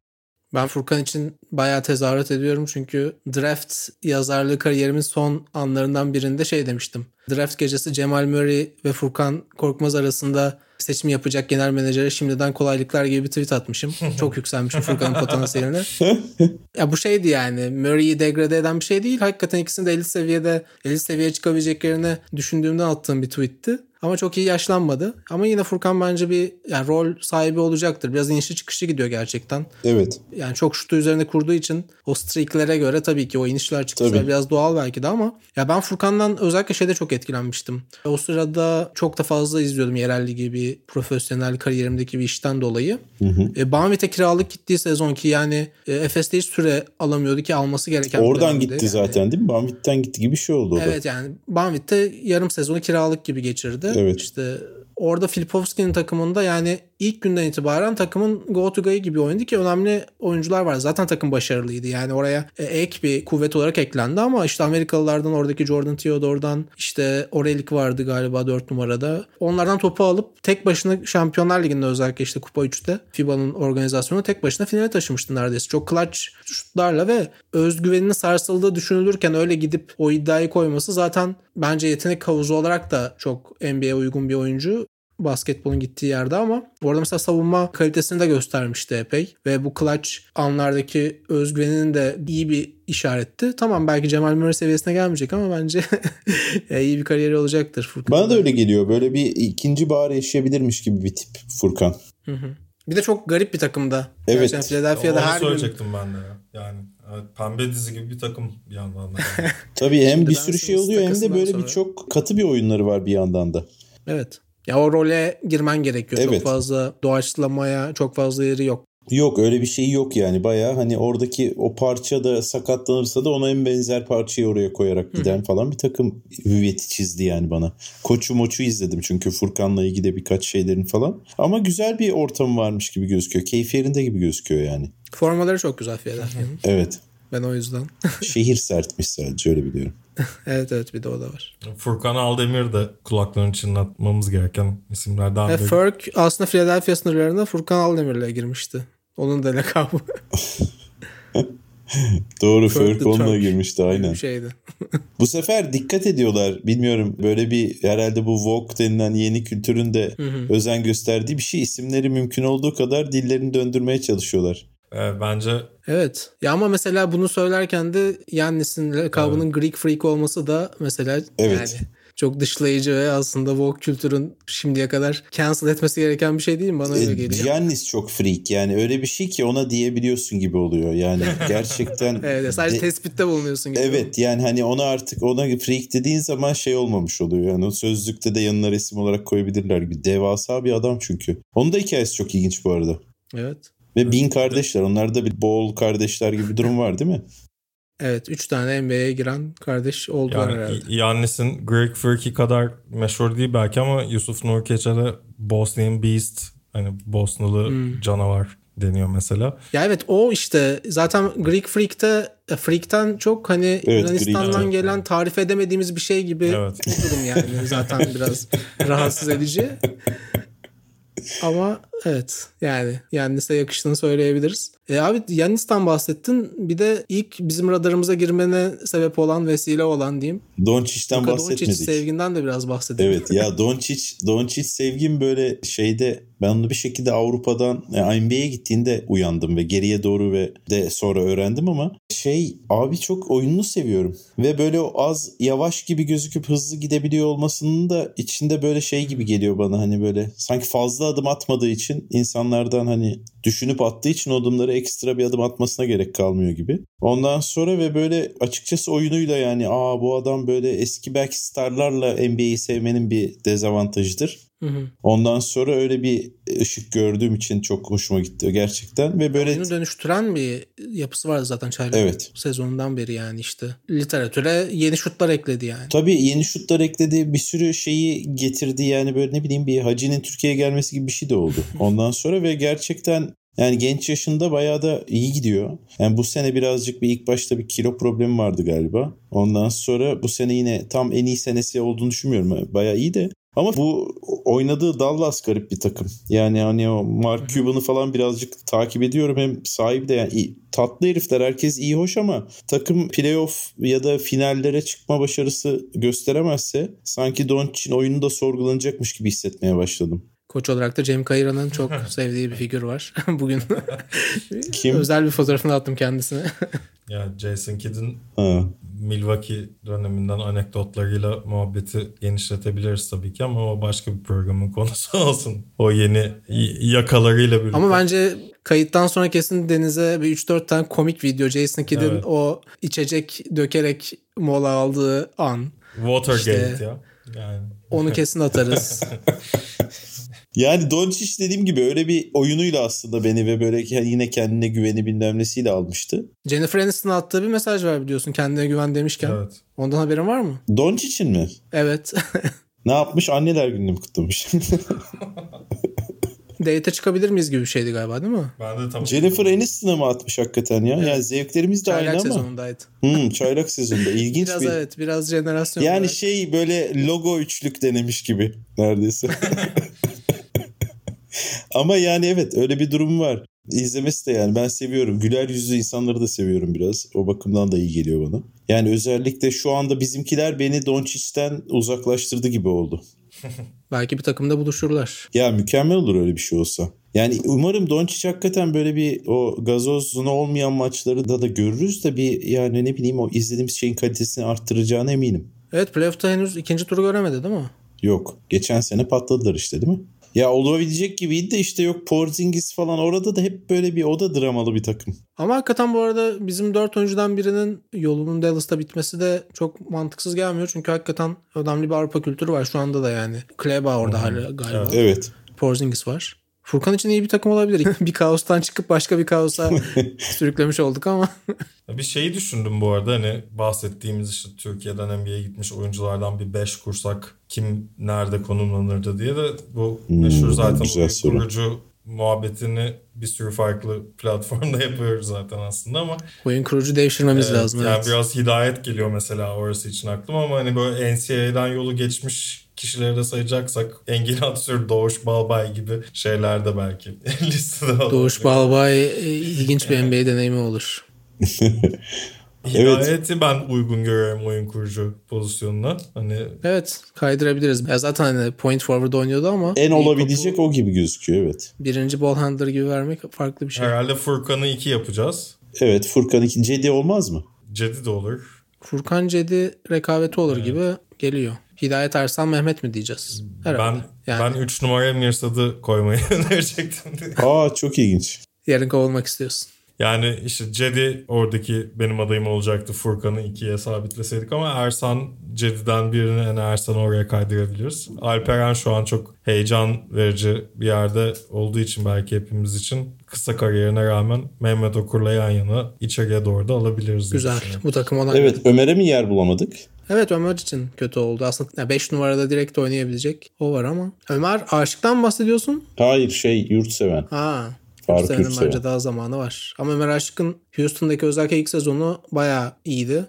Ben Furkan için bayağı tezahürat ediyorum çünkü draft yazarlığı kariyerimin son anlarından birinde şey demiştim. Draft gecesi Cemal Murray ve Furkan Korkmaz arasında seçim yapacak genel menajere şimdiden kolaylıklar gibi bir tweet atmışım. Çok yükselmişim Furkan'ın potansiyeline. ya bu şeydi yani Murray'i degrade eden bir şey değil. Hakikaten ikisini de 50 seviyede 50 seviyeye çıkabileceklerini düşündüğümden attığım bir tweetti. Ama çok iyi yaşlanmadı. Ama yine Furkan bence bir yani rol sahibi olacaktır. Biraz inişli çıkışlı gidiyor gerçekten. evet. Yani çok şutu üzerine kurduğu için o streaklere göre tabii ki o inişler çıkışlar biraz doğal belki de ama ya ben Furkan'dan özellikle şeyde çok etkilenmiştim. O sırada çok da fazla izliyordum yerel ligi bir profesyonel kariyerimdeki bir işten dolayı. E, Banvit'e kiralık gittiği sezon ki yani e, Efes'te hiç süre alamıyordu ki alması gereken Oradan gitti Yani- zaten değil mi? Banvit'ten gitti gibi bir şey oldu o da. Evet yani Banvit'te yarım sezonu kiralık gibi geçirdi. Evet. İşte orada Filipovski'nin takımında yani ilk günden itibaren takımın go to guy gibi oynadı ki önemli oyuncular var. Zaten takım başarılıydı. Yani oraya e, ek bir kuvvet olarak eklendi ama işte Amerikalılardan oradaki Jordan Theodore'dan işte Orelik vardı galiba 4 numarada. Onlardan topu alıp tek başına Şampiyonlar Ligi'nde özellikle işte Kupa 3'te FIBA'nın organizasyonu tek başına finale taşımıştı neredeyse. Çok clutch şutlarla ve özgüveninin sarsıldığı düşünülürken öyle gidip o iddiayı koyması zaten bence yetenek havuzu olarak da çok NBA'ye uygun bir oyuncu basketbolun gittiği yerde ama orada mesela savunma kalitesini de göstermişti epey ve bu clutch anlardaki özgüveninin de iyi bir işaretti. Tamam belki Cemal Murray seviyesine gelmeyecek ama bence iyi bir kariyeri olacaktır Furkan. Bana da öyle geliyor. Böyle bir ikinci bahar yaşayabilirmiş gibi bir tip Furkan. Bir de çok garip bir takımda. Evet. Gerçekten Philadelphia'da her gün söyleyecektim ben de ya. Yani evet, pembe dizi gibi bir takım bir yandan da. Yani. Tabii hem Şimdi bir sürü şey oluyor hem de böyle sonra- bir çok katı bir oyunları var bir yandan da. Evet. Ya o role girmen gerekiyor. Evet. Çok fazla doğaçlamaya çok fazla yeri yok. Yok öyle bir şey yok yani baya hani oradaki o parça da sakatlanırsa da ona en benzer parçayı oraya koyarak giden falan bir takım hüviyeti çizdi yani bana. Koçu moçu izledim çünkü Furkan'la ilgili birkaç şeylerin falan. Ama güzel bir ortam varmış gibi gözüküyor. Keyif yerinde gibi gözüküyor yani. Formaları çok güzel Philadelphia'nın. Evet. ben o yüzden. Şehir sertmiş sadece öyle biliyorum. evet evet bir de o da var. Furkan Aldemir de kulaklarını çınlatmamız gereken isimlerden E, biri. Ferg aslında Philadelphia sınırlarına Furkan Aldemir'le girmişti. Onun da lakabı Doğru the onunla girmişti aynen. bir şeydi. Bu sefer dikkat ediyorlar. Bilmiyorum böyle bir herhalde bu Vogue denilen yeni kültürün de özen gösterdiği bir şey. İsimleri mümkün olduğu kadar dillerini döndürmeye çalışıyorlar. Ee, bence Evet. Ya ama mesela bunu söylerken de Yannis'in lakabının Greek Freak olması da mesela Evet. yani çok dışlayıcı ve aslında woke kültürün şimdiye kadar cancel etmesi gereken bir şey değil mi? Bana öyle E, geliyor. Giannis çok freak yani öyle bir şey ki ona diyebiliyorsun gibi oluyor yani gerçekten. Evet sadece de- tespitte bulunuyorsun gibi. Evet yani hani ona artık ona freak dediğin zaman şey olmamış oluyor. Yani o sözlükte de yanına resim olarak koyabilirler gibi. Devasa bir adam çünkü. Onun da hikayesi çok ilginç bu arada. Evet. Ve bin kardeşler. Onlarda bir bol kardeşler gibi bir durum var değil mi? Evet 3 tane NBA'ye giren kardeş oldular herhalde. Yani Yannis'in Greg Furky kadar meşhur değil belki ama Yusuf Nurkeç'e de Bosnian Beast hani Bosnalı Hmm. canavar deniyor mesela. Ya evet o işte zaten Greek Freak'te e, Freak'ten çok hani Evet, Yunanistan'dan Greek. gelen tarif edemediğimiz bir şey gibi Evet. durum yani zaten biraz rahatsız edici. Ama evet yani Yannis'e yakıştığını söyleyebiliriz. E abi Yannis'ten bahsettin. Bir de ilk bizim radarımıza girmene sebep olan vesile olan diyeyim. Doncic'ten Luka Doncic bahsetmedik. sevginden de biraz bahsedelim. Evet ya Doncic, Doncic sevgim böyle şeyde ben onu bir şekilde Avrupa'dan yani NBA'ye gittiğinde uyandım ve geriye doğru ve de sonra öğrendim ama şey abi çok oyununu seviyorum. Ve böyle o az yavaş gibi gözüküp hızlı gidebiliyor olmasının da içinde böyle şey gibi geliyor bana hani böyle sanki fazla adım atmadığı için insanlardan hani düşünüp attığı için adımları ekstra bir adım atmasına gerek kalmıyor gibi. Ondan sonra ve böyle açıkçası oyunuyla yani aa bu adam böyle eski belki starlarla NBA'yi sevmenin bir dezavantajıdır. Hı hı. Ondan sonra öyle bir ışık gördüğüm için çok hoşuma gitti gerçekten ve böyle Oyunu dönüştüren bir yapısı vardı zaten Çaylak Evet. sezonundan beri yani işte. Literatüre yeni şutlar ekledi yani. Tabii yeni şutlar ekledi. Bir sürü şeyi getirdi. Yani böyle ne bileyim bir Hacı'nin Türkiye'ye gelmesi gibi bir şey de oldu. Ondan sonra ve gerçekten yani genç yaşında bayağı da iyi gidiyor. Yani bu sene birazcık bir ilk başta bir kilo problemi vardı galiba. Ondan sonra bu sene yine tam en iyi senesi olduğunu düşünmüyorum. Bayağı iyi de. Ama bu oynadığı Dallas garip bir takım. Yani hani o Mark Cuban'ı falan birazcık takip ediyorum. Hem sahibi de yani iyi- tatlı herifler herkes iyi hoş ama takım playoff ya da finallere çıkma başarısı gösteremezse sanki Doncic'in oyunu da sorgulanacakmış gibi hissetmeye başladım. Koç olarak da Cem Kayıra'nın çok sevdiği bir figür var. Bugün Kim? özel bir fotoğrafını attım kendisine. Yani Jason Kidd'in. Milwaukee döneminden anekdotlarıyla muhabbeti genişletebiliriz tabii ki ama o başka bir programın konusu olsun. O yeni yakalarıyla birlikte. Ama bence kayıttan sonra kesin Deniz'e bir 3-4 tane komik video Jason Kidd'in Evet. o içecek dökerek mola aldığı an. Watergate İşte- ya. Yani Onu kesin atarız. Yani Doncic dediğim gibi öyle bir oyunuyla aslında beni ve böyle yine kendine güveni bilmem nesiyle almıştı. Jennifer Aniston'a attığı bir mesaj var biliyorsun kendine güven demişken. evet. Ondan haberin var mı? Doncic'in mi? Evet. Ne yapmış? Anneler gününü mü kutlamış? Date'e çıkabilir miyiz gibi bir şeydi galiba değil mi? Ben de tam Jennifer Aniston'a mı atmış hakikaten ya? Yani zevklerimiz de Çaylak aynı ama. sezonundaydı. Hmm, çaylak sezonunda. İlginç Biraz bir... evet biraz jenerasyon. Yani olarak. şey böyle logo üçlük denemiş gibi neredeyse. Ama yani evet öyle bir durum var. İzlemesi de yani ben seviyorum. Güler yüzlü insanları da seviyorum biraz. O bakımdan da iyi geliyor bana. Yani özellikle şu anda bizimkiler beni Doncic'ten uzaklaştırdı gibi oldu. Belki bir takımda buluşurlar. Ya mükemmel olur öyle bir şey olsa. Yani umarım Doncic hakikaten böyle bir o gazozunu olmayan maçları da da görürüz de bir yani ne bileyim o izlediğimiz şeyin kalitesini arttıracağına eminim. Evet playoff'ta henüz ikinci turu göremedi değil mi? Yok. Geçen sene patladılar işte değil mi? Ya olabilecek gibiydi de işte yok Porzingis falan orada da hep böyle bir o da dramalı bir takım. Ama hakikaten bu arada bizim dört oyuncudan birinin yolunun Dallas'ta bitmesi de çok mantıksız gelmiyor. Çünkü hakikaten önemli bir Avrupa kültürü var şu anda da yani. Kleba orada hala galiba. Evet. Porzingis var. Furkan için iyi bir takım olabilir. bir kaostan çıkıp başka bir kaosa sürüklemiş olduk ama. Bir şeyi düşündüm bu arada hani bahsettiğimiz işte Türkiye'den NBA'ye gitmiş oyunculardan bir 5 kursak kim nerede konumlanırdı diye de bu Hmm, meşhur zaten kurucu muhabbetini bir sürü farklı platformda yapıyoruz zaten aslında ama Oyun kurucu devşirmemiz Evet, lazım. Yani evet. biraz hidayet geliyor mesela orası için aklıma ama hani böyle NCAA'den yolu geçmiş kişileri de sayacaksak Engin Atsür, Doğuş Balbay gibi şeyler de belki listede olabilir. Doğuş Balbay e, ilginç bir NBA deneyimi olur. Hidayeti ben uygun görüyorum oyun kurucu pozisyonuna. Hani Evet kaydırabiliriz. Ya zaten hani point forward oynuyordu ama En olabilecek topu o gibi gözüküyor evet. birinci ball handler gibi vermek farklı bir şey. herhalde Furkan'ı iki yapacağız. Evet Furkan ikinci hediye olmaz mı? Cedi de olur. Furkan Cedi rekabeti olur gibi geliyor. Hidayet Ersan Mehmet mi diyeceğiz? Herhalde. Ben Yani. ben 3 numaraya Mirsad'ı koymayı önerecektim. Aa çok ilginç. Yarın kovulmak istiyorsun. Yani işte Cedi oradaki benim adayım olacaktı Furkan'ı ikiye sabitleseydik ama Ersan Cedi'den birini yani Ersan'ı oraya kaydırabiliriz. Alperen şu an çok heyecan verici bir yerde olduğu için belki hepimiz için kısa kariyerine rağmen Mehmet Okur'la yan yana içeriye doğru da alabiliriz. Güzel. Bu takım ona. Evet Ömer'e mi yer bulamadık? Evet Ömer için kötü oldu. Aslında 5 numarada direkt oynayabilecek o var ama. Ömer Aşık'tan mı bahsediyorsun? Hayır şey yurtseven. Ha. Faruk Yurtseven. bence daha zamanı var. Ama Ömer Aşık'ın Houston'daki özellikle ilk sezonu bayağı iyiydi.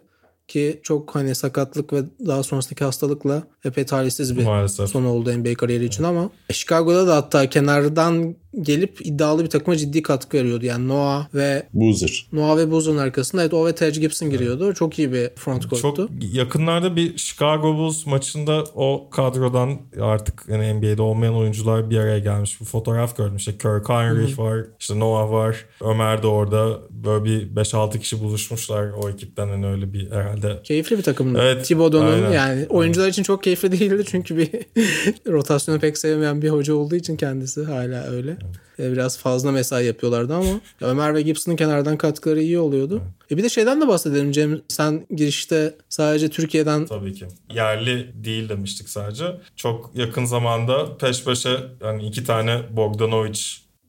Ki çok hani sakatlık ve daha sonrasındaki hastalıkla epey talihsiz bir Maalesef. son oldu NBA kariyeri için ama Chicago'da da hatta kenardan gelip iddialı bir takıma ciddi katkı veriyordu. Yani Noah ve Boozer. Noah ve Boozer'ın arkasında evet o ve Tej Gibson giriyordu. Çok iyi bir front court'tu. Çok yakınlarda bir Chicago Bulls maçında o kadrodan artık yani NBA'de olmayan oyuncular bir araya gelmiş. Bir fotoğraf gördüm. İşte Kirk Heinrich var, işte Noah var, Ömer de orada. Böyle bir 5-6 kişi buluşmuşlar o ekipten hani öyle bir herhalde. Keyifli bir takımdı. Evet, Thibodeau'nun aynen. yani oyuncular için çok keyifli değildi çünkü bir rotasyonu pek sevmeyen bir hoca olduğu için kendisi hala öyle. E, Biraz fazla mesai yapıyorlardı ama Ömer ve Gibson'ın kenardan katkıları iyi oluyordu. E bir de şeyden de bahsedelim Cem. Sen girişte sadece Türkiye'den Tabii ki. Yerli değil demiştik sadece. Çok yakın zamanda peş peşe hani iki tane Bogdanovic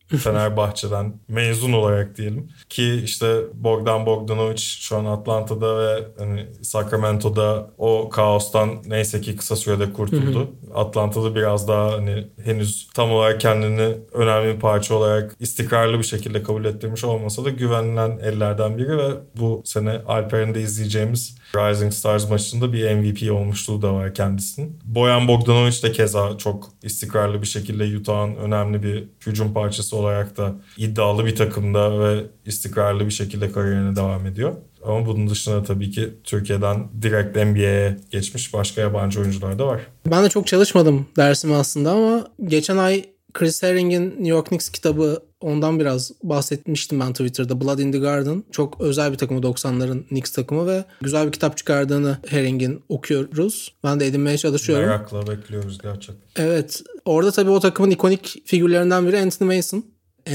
Fenerbahçe'den mezun olarak diyelim. Ki işte Bogdan Bogdanovic şu an Atlanta'da ve hani Sacramento'da o kaostan neyse ki kısa sürede kurtuldu. Atlanta'da biraz daha hani henüz tam olarak kendini önemli bir parça olarak istikrarlı bir şekilde kabul ettirmiş olmasa da güvenilen ellerden biri ve bu sene Alperen'de de izleyeceğimiz Rising Stars maçında bir MVP olmuşluğu da var kendisinin. Boyan Bogdanovic de keza çok istikrarlı bir şekilde Utah'ın önemli bir hücum parçası olarak da iddialı bir takımda ve istikrarlı bir şekilde kariyerine devam ediyor. Ama bunun dışında tabii ki Türkiye'den direkt NBA'ye geçmiş başka yabancı oyuncular da var. ben de çok çalışmadım dersimi aslında ama geçen ay Chris Herring'in New York Knicks kitabı ondan biraz bahsetmiştim ben Twitter'da. Blood in the Garden. Çok özel bir takımı 90'ların Knicks takımı ve güzel bir kitap çıkardığını Herring'in okuyoruz. Ben de edinmeye çalışıyorum. Merakla bekliyoruz gerçekten. Evet. Orada tabii o takımın ikonik figürlerinden biri Anthony Mason.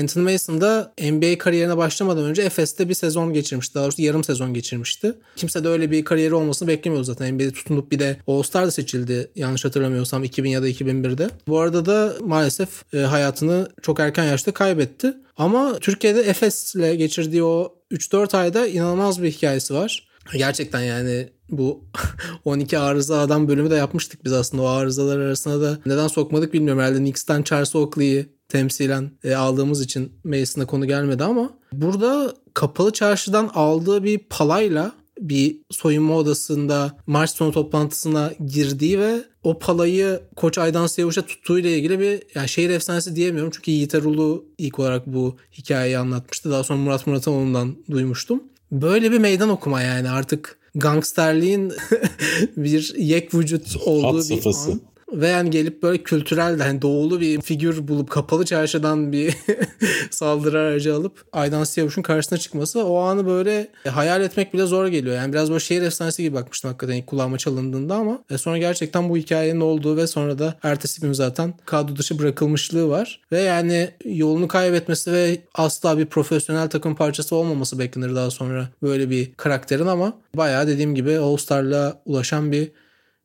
Anthony Mason da NBA kariyerine başlamadan önce Efes'te bir sezon geçirmişti. Daha doğrusu yarım sezon geçirmişti. Kimse de öyle bir kariyeri olmasını beklemiyordu zaten. NBA'de tutunup bir de All-Star da seçildi yanlış hatırlamıyorsam 2000 ya da 2001'de. Bu arada da maalesef e, hayatını çok erken yaşta kaybetti. Ama Türkiye'de Efes'le geçirdiği o 3-4 ayda inanılmaz bir hikayesi var. Gerçekten yani bu 12 arıza adam bölümü de yapmıştık biz aslında. O arızalar arasına da neden sokmadık bilmiyorum. Herhalde Knicks'ten Charles Oakley'i temsilen e, aldığımız için Mason'a konu gelmedi ama burada kapalı çarşıdan aldığı bir palayla bir soyunma odasında maç sonu toplantısına girdiği ve o palayı Koç Aydan Sevuş'a tuttuğuyla ilgili bir yani şehir efsanesi diyemiyorum. Çünkü Yiğit Erulu ilk olarak bu hikayeyi anlatmıştı. Daha sonra Murat Muratanoğlu'ndan duymuştum. Böyle bir meydan okuma yani artık gangsterliğin bir yek vücut olduğu Hat bir safhası. an. Ve yani gelip böyle kültürel de hani doğulu bir figür bulup kapalı çarşıdan bir saldırı aracı alıp Aydan Siyavuş'un karşısına çıkması o anı böyle hayal etmek bile zor geliyor. Yani biraz böyle şehir efsanesi gibi bakmıştım hakikaten ilk kulağıma çalındığında ama e, sonra gerçekten bu hikayenin olduğu ve sonra da ertesi gün zaten kadro dışı bırakılmışlığı var. Ve yani yolunu kaybetmesi ve asla bir profesyonel takım parçası olmaması beklenir daha sonra böyle bir karakterin ama bayağı dediğim gibi All-Star'la ulaşan bir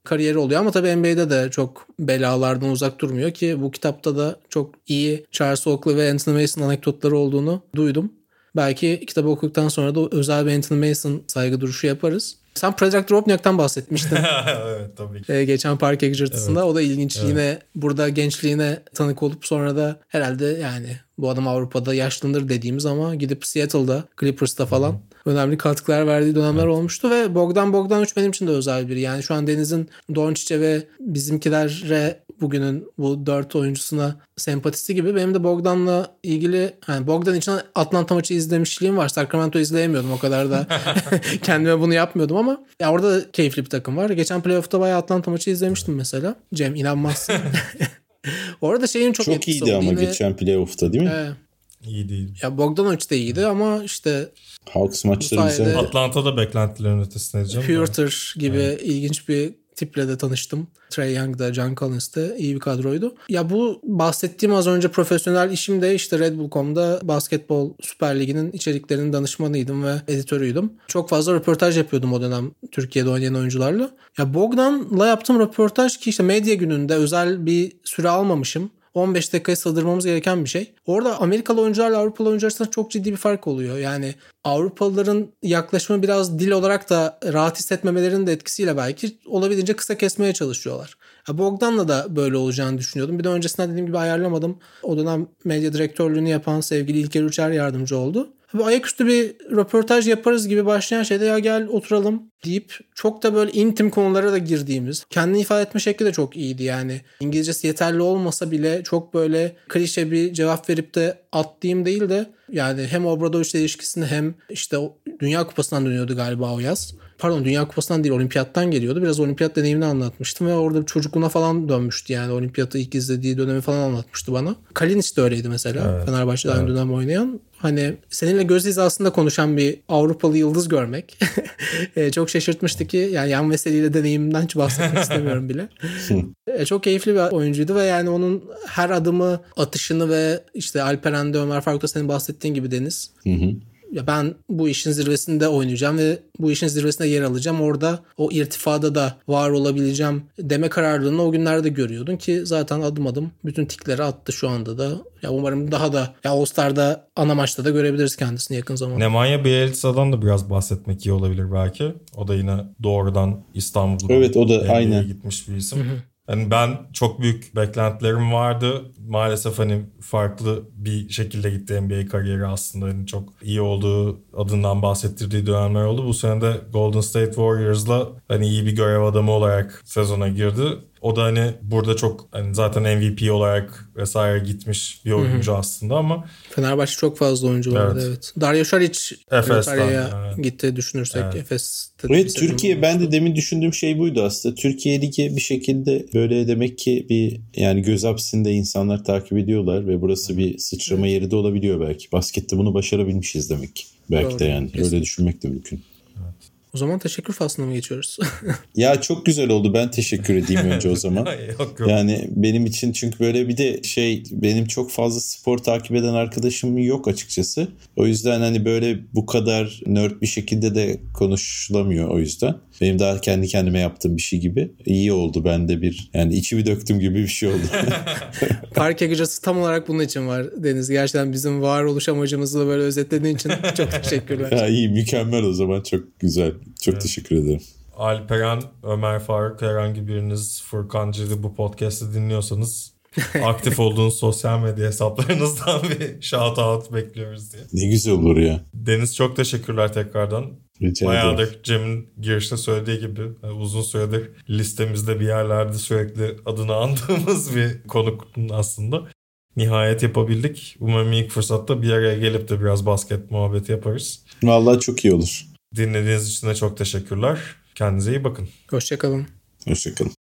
kariyeri oluyor ama tabii NBA'de de çok belalardan uzak durmuyor ki bu kitapta da çok iyi Charles Oakley ve Anthony Mason anekdotları olduğunu duydum. Belki kitabı okuduktan sonra da özel bir Anthony Mason saygı duruşu yaparız. Sen Predrag Dropniak'tan bahsetmiştin evet tabii ki. e, geçen park egzertisinde. O da ilginç. Yine burada gençliğine tanık olup sonra da herhalde yani bu adam Avrupa'da yaşlanır dediğimiz ama gidip Seattle'da, Clippers'ta falan önemli katkılar verdiği dönemler olmuştu ve Bogdan Bogdanovic benim için de özel biri. Yani şu an Deniz'in Doncic'e ve bizimkilere bugünün bu dört oyuncusuna sempatisi gibi benim de Bogdan'la ilgili yani Bogdan için Atlanta maçı izlemişliğim var. Sacramento izleyemiyordum o kadar da kendime bunu yapmıyordum ama ya orada da keyifli bir takım var. Geçen playoff'ta bayağı Atlanta maçı izlemiştim mesela. Cem inanmazsın. Orada şeyin çok, Çok iyiydi oldu. ama Yine- geçen playoff'ta değil mi? Ee, İyi değil. ya Bogdanovic de iyiydi ama işte Hawks maçları güzel. Atlanta'da beklentilerin ötesinde canım. Hurter gibi ilginç bir tiple de tanıştım. Trey Young'da, John Collins'te iyi bir kadroydu. Ya bu bahsettiğim az önce profesyonel işimde işte Red Bull.com'da basketbol Süper Ligi'nin içeriklerinin danışmanıydım ve editörüydüm. Çok fazla röportaj yapıyordum o dönem Türkiye'de oynayan oyuncularla. Ya Bogdan'la yaptığım röportaj ki işte medya gününde özel bir süre almamışım. 15 dakikaya sığdırmamız gereken bir şey. Orada Amerikalı oyuncularla Avrupalı oyuncular arasında çok ciddi bir fark oluyor. Yani Avrupalıların yaklaşımı biraz dil olarak da rahat hissetmemelerinin de etkisiyle belki olabildiğince kısa kesmeye çalışıyorlar. Bogdan'la da böyle olacağını düşünüyordum. Bir de öncesinden dediğim gibi ayarlamadım. O dönem medya direktörlüğünü yapan sevgili İlker Uçer yardımcı oldu. Ve ayaküstü bir röportaj yaparız gibi başlayan şeyde ya gel oturalım deyip çok da böyle intim konulara da girdiğimiz. Kendini ifade etme şekli de çok iyiydi yani. İngilizcesi yeterli olmasa bile çok böyle klişe bir cevap verip de atlayayım değil de yani hem Obradoviç'le ilişkisini hem işte Dünya Kupası'ndan dönüyordu galiba o yaz. Pardon Dünya Kupası'ndan değil olimpiyattan geliyordu. Biraz olimpiyat deneyimini anlatmıştım ve orada çocukluğuna falan dönmüştü yani. Olimpiyatı ilk izlediği dönemi falan anlatmıştı bana. Kalinic de öyleydi mesela. Evet, Fenerbahçe'de aynı evet. dönem oynayan. Hani seninle göz hizasında konuşan bir Avrupalı yıldız görmek e, çok şaşırtmıştı ki yani yan meseleyle deneyimden hiç bahsetmek istemiyorum bile. E, çok keyifli bir oyuncuydu ve yani onun her adımı, atışını ve işte Alperen'de Ömer Faruk'ta senin bahsettiğin gibi Deniz. Hı hı ya ben bu işin zirvesinde oynayacağım ve bu işin zirvesinde yer alacağım. Orada o irtifada da var olabileceğim deme kararlılığını o günlerde görüyordun ki zaten adım adım bütün tikleri attı şu anda da. Ya umarım daha da ya All Star'da ana maçta da görebiliriz kendisini yakın zamanda. Nemanja Bjelsa'dan da biraz bahsetmek iyi olabilir belki. O da yine doğrudan İstanbul'da evet, o da aynen. gitmiş bir isim. Hı hı. Yani ben çok büyük beklentilerim vardı. Maalesef hani farklı bir şekilde gitti NBA kariyeri aslında. Yani çok iyi olduğu adından bahsettirdiği dönemler oldu. Bu sene de Golden State Warriors'la hani iyi bir görev adamı olarak sezona girdi. O da hani burada çok hani zaten MVP olarak vesaire gitmiş bir oyuncu Hı-hı. aslında ama Fenerbahçe çok fazla oyuncu evet. vardı evet. Dario Şaric Efes'ten yani. gitti düşünürsek evet. Efes. Evet Türkiye ben de demin düşündüğüm şey buydu aslında. Türkiye Ligi bir şekilde böyle demek ki bir yani göz hapsinde insanlar takip ediyorlar ve burası bir sıçrama yeri de olabiliyor belki. Baskette bunu başarabilmişiz demek ki. Belki Doğru, de yani kesinlikle. öyle düşünmek de mümkün. O zaman teşekkür faslına mı geçiyoruz? ya çok güzel oldu. Ben teşekkür edeyim önce o zaman. yok, yok. Yani benim için çünkü böyle bir de şey benim çok fazla spor takip eden arkadaşım yok açıkçası. O yüzden hani böyle bu kadar nerd bir şekilde de konuşulamıyor o yüzden. Benim daha kendi kendime yaptığım bir şey gibi. İyi oldu. Ben de bir yani içimi döktüm gibi bir şey oldu. Parke gıcası tam olarak bunun için var Deniz. Gerçekten bizim varoluş amacımızı da böyle özetlediğin için çok teşekkürler. ya iyi mükemmel o zaman. Çok güzel. Çok evet. teşekkür ederim. Alperen, Ömer Faruk herhangi biriniz Furkan Cili bu podcast'i dinliyorsanız aktif olduğunuz sosyal medya hesaplarınızdan bir shout out bekliyoruz diye. Ne güzel olur ya. Deniz çok teşekkürler tekrardan. Rica Bayağıdır. Cem'in girişte söylediği gibi e, uzun süredir listemizde bir yerlerde sürekli adını andığımız bir konukun aslında. Nihayet yapabildik. Umarım ilk fırsatta bir araya gelip de biraz basket muhabbeti yaparız. Vallahi çok iyi olur. Dinlediğiniz için de çok teşekkürler. Kendinize iyi bakın. Hoşçakalın. Hoşçakalın.